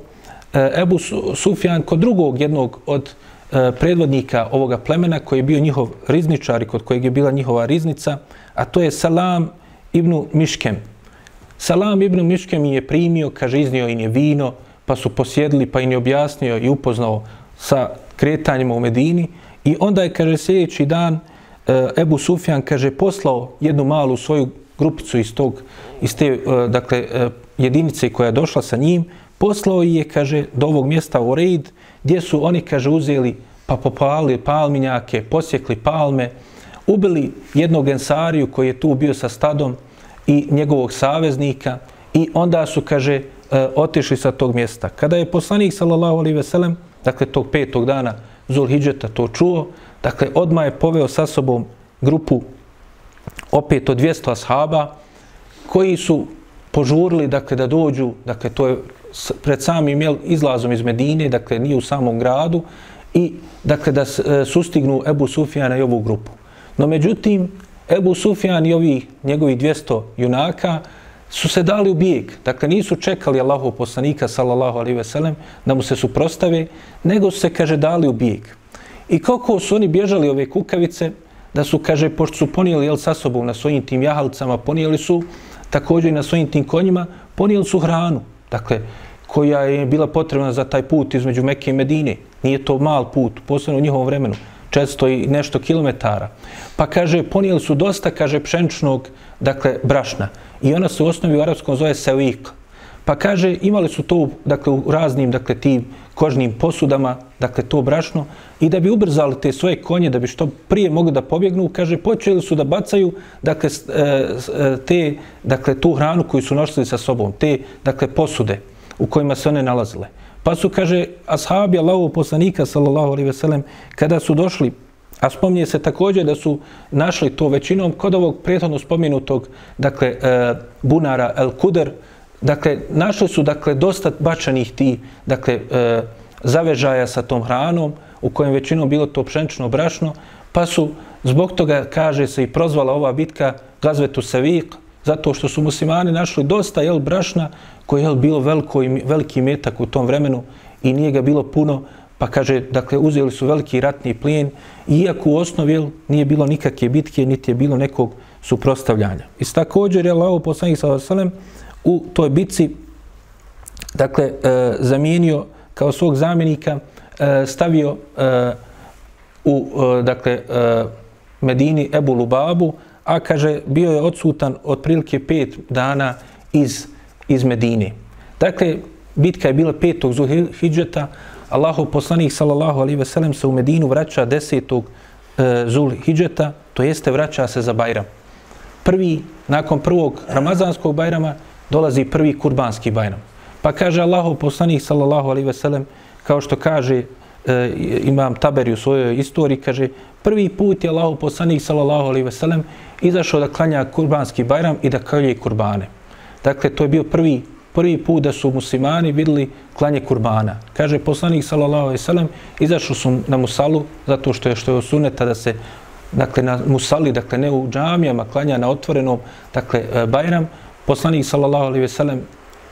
eh, Ebu Sufjan kod drugog jednog od eh, predvodnika ovoga plemena koji je bio njihov rizničar i kod kojeg je bila njihova riznica, a to je Salam Ibnu Miškem. Salam Ibnu Miškem je primio, kaže, iznio im je vino, pa su posjedili, pa im je objasnio i upoznao sa kretanjima u Medini. I onda je, kaže, sljedeći dan e, Ebu Sufjan, kaže, poslao jednu malu svoju grupicu iz tog, iz te, e, dakle, e, jedinice koja je došla sa njim, poslao je, kaže, do ovog mjesta u Reid, gdje su oni, kaže, uzeli pa popalili palminjake, posjekli palme, ubili jednog ensariju koji je tu bio sa stadom i njegovog saveznika i onda su, kaže, e, otišli sa tog mjesta. Kada je poslanik, sallallahu alaihi veselem, dakle, tog petog dana Zulhidžeta to čuo, dakle, odma je poveo sa sobom grupu opet od 200 ashaba koji su požurili, dakle, da dođu, dakle, to je pred samim izlazom iz Medine, dakle, nije u samom gradu, i, dakle, da e, sustignu Ebu Sufjana i ovu grupu. No međutim, Ebu Sufjan i ovi njegovi 200 junaka su se dali u bijeg. Dakle, nisu čekali Allahu poslanika, sallallahu alaihi ve sellem, da mu se suprostave, nego su se, kaže, dali u bijeg. I kako su oni bježali ove kukavice, da su, kaže, pošto su ponijeli jel, sa sobom na svojim tim jahalcama, ponijeli su također i na svojim tim konjima, ponijeli su hranu. Dakle, koja je bila potrebna za taj put između Mekke i Medine. Nije to mal put, posebno u njihovom vremenu. 400 i nešto kilometara. Pa kaže, ponijeli su dosta, kaže, pšenčnog, dakle, brašna. I ona se u osnovi u arapskom zove sevik. Pa kaže, imali su to, dakle, u raznim, dakle, tim kožnim posudama, dakle, to brašno, i da bi ubrzali te svoje konje, da bi što prije mogli da pobjegnu, kaže, počeli su da bacaju, dakle, e, e, te, dakle, tu hranu koju su nosili sa sobom, te, dakle, posude u kojima se one nalazile. Pa su, kaže, ashabi Allahov poslanika, sallallahu alaihi veselem, kada su došli, a spominje se također da su našli to većinom kod ovog prethodno spomenutog, dakle, e, bunara El Kuder, dakle, našli su, dakle, dosta bačanih ti, dakle, e, zavežaja sa tom hranom, u kojem većinom bilo to pšenično brašno, pa su zbog toga, kaže se, i prozvala ova bitka Gazvetu Sevik, zato što su muslimani našli dosta jel, brašna koje je bilo veliko, veliki metak u tom vremenu i nije ga bilo puno, pa kaže, dakle, uzeli su veliki ratni plijen, iako u osnovi jel, nije bilo nikakve bitke, niti je bilo nekog suprostavljanja. I također je Allah poslanik sa Vasalem u toj bitci dakle, e, zamijenio kao svog zamjenika, e, stavio e, u e, dakle, e, Medini Ebu Lubabu, a kaže bio je odsutan otprilike pet dana iz, iz Medine. Dakle, bitka je bila petog Zulhidžeta, Allahov poslanik sallallahu alaihi ve sellem se u Medinu vraća desetog e, Zulhidžeta, to jeste vraća se za Bajram. Prvi, nakon prvog Ramazanskog Bajrama, dolazi prvi kurbanski Bajram. Pa kaže Allahov poslanik sallallahu alaihi ve sellem, kao što kaže e, imam Taberi u svojoj istoriji, kaže, prvi put je Allahu poslanik sallallahu alaihi ve sellem izašao da klanja kurbanski bajram i da kalje kurbane. Dakle, to je bio prvi, prvi put da su muslimani vidjeli klanje kurbana. Kaže poslanik sallallahu alejhi ve sellem, izašao su na musalu zato što je što je suneta da se dakle na musali, dakle ne u džamijama, klanja na otvorenom, dakle e, bajram. Poslanik sallallahu alejhi ve sellem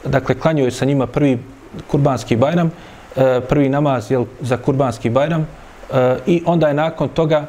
dakle klanjao je sa njima prvi kurbanski bajram, e, prvi namaz jel, za kurbanski bajram e, i onda je nakon toga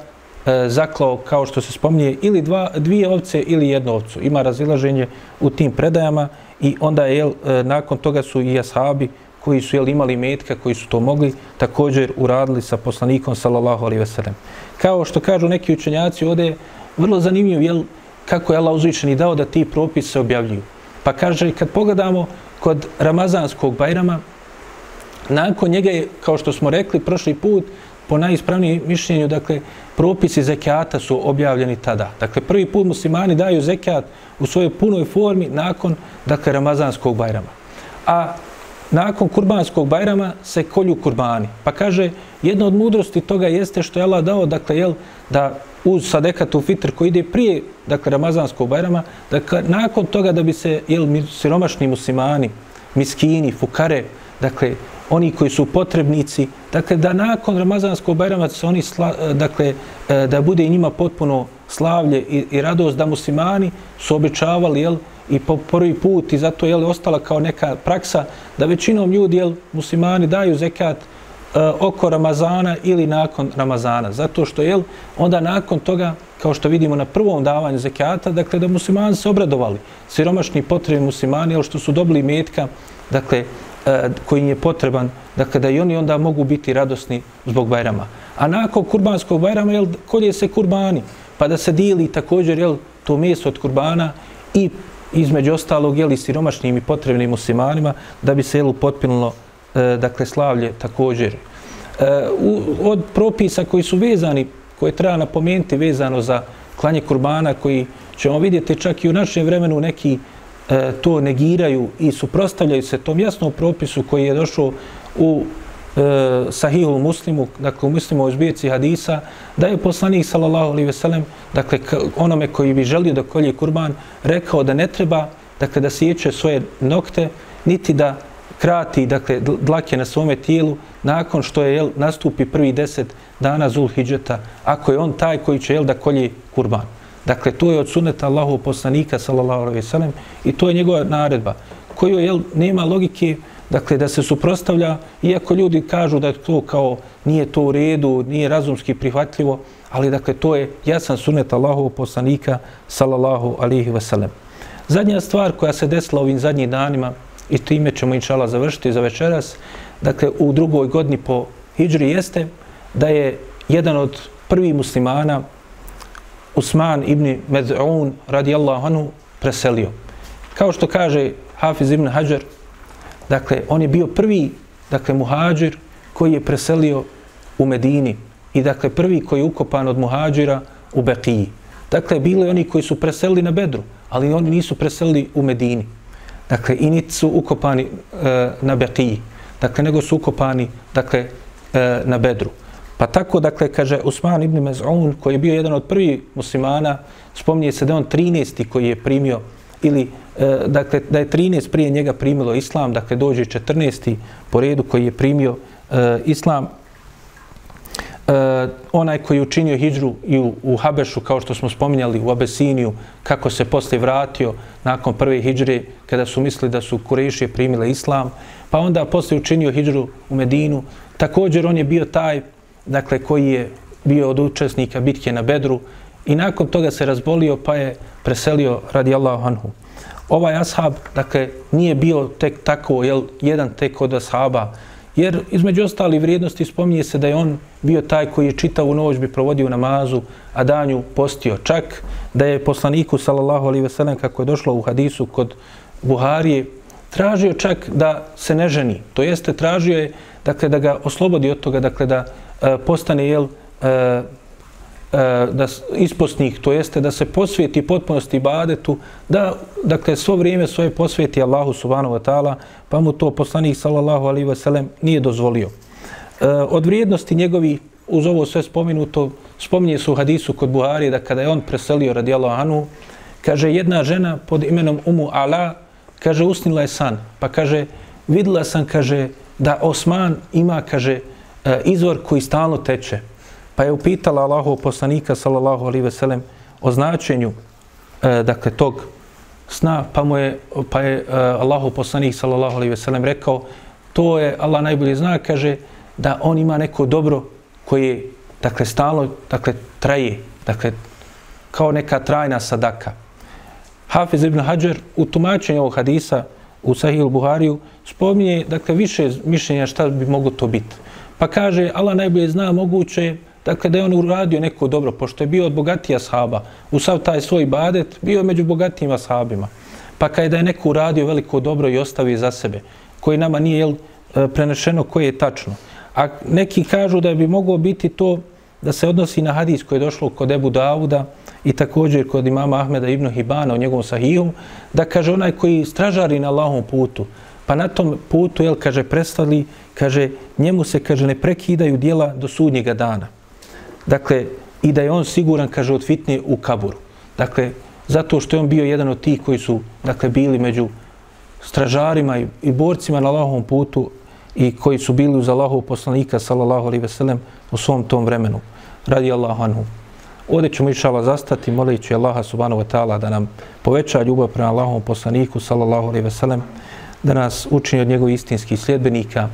e, zaklao, kao što se spominje, ili dva, dvije ovce ili jednu ovcu. Ima razilaženje u tim predajama i onda je, jel, e, nakon toga su i ashabi koji su jel, imali metka, koji su to mogli, također uradili sa poslanikom, sallallahu alaihi veselem. Kao što kažu neki učenjaci, ovdje je vrlo zanimljivo jel, kako je Allah uzvišen dao da ti propise objavljuju. Pa kaže, kad pogledamo kod Ramazanskog bajrama, nakon njega je, kao što smo rekli prošli put, po najispravnijem mišljenju, dakle, propisi zekijata su objavljeni tada. Dakle, prvi put muslimani daju zekijat u svojoj punoj formi nakon, dakle, Ramazanskog bajrama. A nakon kurbanskog bajrama se kolju kurbani. Pa kaže, jedna od mudrosti toga jeste što je Allah dao, dakle, jel, da uz sadekatu fitr koji ide prije, dakle, Ramazanskog bajrama, dakle, nakon toga da bi se, jel, siromašni muslimani, miskini, fukare, dakle, oni koji su potrebnici, dakle da nakon Ramazanskog bajrama se oni, sla, e, dakle, e, da bude i njima potpuno slavlje i, i radost da muslimani su običavali, jel, i po prvi put i zato je ostala kao neka praksa da većinom ljudi, jel, muslimani daju zekat e, oko Ramazana ili nakon Ramazana. Zato što, jel, onda nakon toga, kao što vidimo na prvom davanju zekata, dakle, da muslimani se obradovali, siromašni potrebi muslimani, jel, što su dobili metka, dakle, Eh, koji koji je potreban, dakle da i oni onda mogu biti radosni zbog Bajrama. A nakon kurbanskog Bajrama, jel, kolje se kurbani, pa da se dili također jel, to meso od kurbana i između ostalog jel, i siromašnim i potrebnim muslimanima da bi se jel, potpinulo e, eh, dakle, slavlje također. E, u, od propisa koji su vezani, koje treba napomenuti vezano za klanje kurbana, koji ćemo vidjeti čak i u našem vremenu neki e, to negiraju i suprostavljaju se tom jasnom propisu koji je došao u e, sahihu muslimu, dakle u muslimu izbijeci hadisa, da je poslanik sallallahu alaihi ve sellem, dakle onome koji bi želio da kolje kurban, rekao da ne treba dakle, da sjeće svoje nokte, niti da krati dakle, dlake na svome tijelu nakon što je jel, nastupi prvi deset dana Zulhidžeta, ako je on taj koji će jel, da kolje kurban. Dakle, to je od suneta Allahov poslanika, sallallahu alaihi ve sellem, i to je njegova naredba, koju jel, nema logike dakle, da se suprostavlja, iako ljudi kažu da to kao nije to u redu, nije razumski prihvatljivo, ali dakle, to je jasan sunet Allahov poslanika, sallallahu alaihi ve sellem. Zadnja stvar koja se desila ovim zadnjim danima i time ćemo inšala završiti za večeras, dakle u drugoj godini po Hidžri jeste da je jedan od prvih muslimana Usman ibn Med'un radijallahu anhu preselio. Kao što kaže Hafiz ibn Hajar, dakle, on je bio prvi, dakle, muhađir koji je preselio u Medini i, dakle, prvi koji je ukopan od muhađira u Bekiji. Dakle, bili oni koji su preselili na Bedru, ali oni nisu preselili u Medini. Dakle, i niti su ukopani e, na Bekiji. dakle, nego su ukopani, dakle, e, na Bedru. Pa tako, dakle, kaže Usman ibn Mez'un, koji je bio jedan od prvih muslimana, spominje se da on 13. koji je primio, ili, e, dakle, da je 13 prije njega primilo islam, dakle, dođe 14. po redu koji je primio e, islam, e, onaj koji je učinio hijđru i u, u Habešu, kao što smo spominjali, u Abesiniju, kako se posle vratio nakon prve hijđre, kada su mislili da su Kurešije primile islam, pa onda posle učinio hijđru u Medinu, također on je bio taj dakle, koji je bio od učesnika bitke na Bedru i nakon toga se razbolio pa je preselio radi Allahu anhu. Ovaj ashab, dakle, nije bio tek tako, jel, jedan tek od ashaba, jer između ostali vrijednosti spominje se da je on bio taj koji je čitavu noć bi provodio namazu, a danju postio. Čak da je poslaniku, sallallahu alaihi veselem, kako je došlo u hadisu kod Buharije, tražio čak da se ne ženi. To jeste, tražio je, dakle, da ga oslobodi od toga, dakle, da E, postane jel e, e, da isposnik, to jeste da se posvijeti potpunosti ibadetu, da dakle svo vrijeme svoje posvijeti Allahu subhanahu wa ta'ala, pa mu to poslanik sallallahu alaihi wa sallam nije dozvolio. E, od vrijednosti njegovi, uz ovo sve spominuto, spominje su u hadisu kod Buhari da kada je on preselio radi Anu, kaže jedna žena pod imenom Umu Ala, kaže usnila je san, pa kaže vidila sam, kaže da Osman ima, kaže, e, izvor koji stalno teče. Pa je upitala Allahu poslanika sallallahu alaihi ve sellem o značenju e, dakle tog sna, pa mu je pa je e, Allahov poslanik sallallahu alaihi ve sellem rekao to je Allah najbolje zna, kaže da on ima neko dobro koje dakle stalno dakle traje, dakle kao neka trajna sadaka. Hafiz ibn Hajar u tumačenju ovog hadisa u Sahih Buhariju spominje dakle više mišljenja šta bi moglo to biti. Pa kaže, Allah najbolje zna moguće, dakle da je on uradio neko dobro, pošto je bio od bogatija sahaba, u sav taj svoj badet, bio među bogatijima sahabima. Pa kada je da je neko uradio veliko dobro i ostavi za sebe, koji nama nije jel, e, prenešeno koje je tačno. A neki kažu da bi moglo biti to da se odnosi na hadis koji je došlo kod Ebu Davuda i također kod imama Ahmeda ibn Hibana u njegovom sahihu, da kaže onaj koji stražari na Allahom putu, pa na tom putu, jel, kaže, prestali, kaže, njemu se, kaže, ne prekidaju dijela do sudnjega dana. Dakle, i da je on siguran, kaže, od fitne u kaburu. Dakle, zato što je on bio jedan od tih koji su, dakle, bili među stražarima i, i borcima na Allahovom putu i koji su bili uz Allahov poslanika, sallallahu alaihi veselem, u svom tom vremenu. Radi Allahu anhu. Ovdje ćemo išala zastati, molići Allaha subhanahu wa ta'ala da nam poveća ljubav prema Allahovom poslaniku, sallallahu alaihi veselem, da nas učini od njegovih istinskih sljedbenika,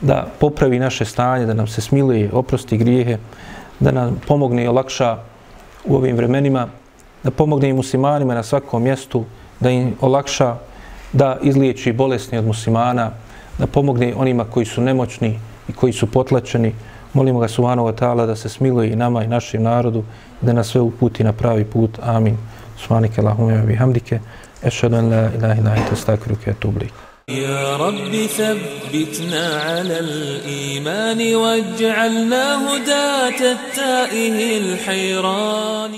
da popravi naše stanje, da nam se smiluje, oprosti grijehe, da nam pomogne i olakša u ovim vremenima, da pomogne i muslimanima na svakom mjestu, da im olakša da izliječi bolesni od muslimana, da pomogne onima koji su nemoćni i koji su potlačeni. Molimo ga Subhanahu wa ta'ala da se smiluje i nama i našem narodu, da nas sve uputi na pravi put. Amin. Subhanike Allahume bihamdike. أشهد أن لا إله إلا أنت أستغفرك وأتوب إليك
يا رب ثبتنا على الإيمان واجعلنا هداة التائه الحيران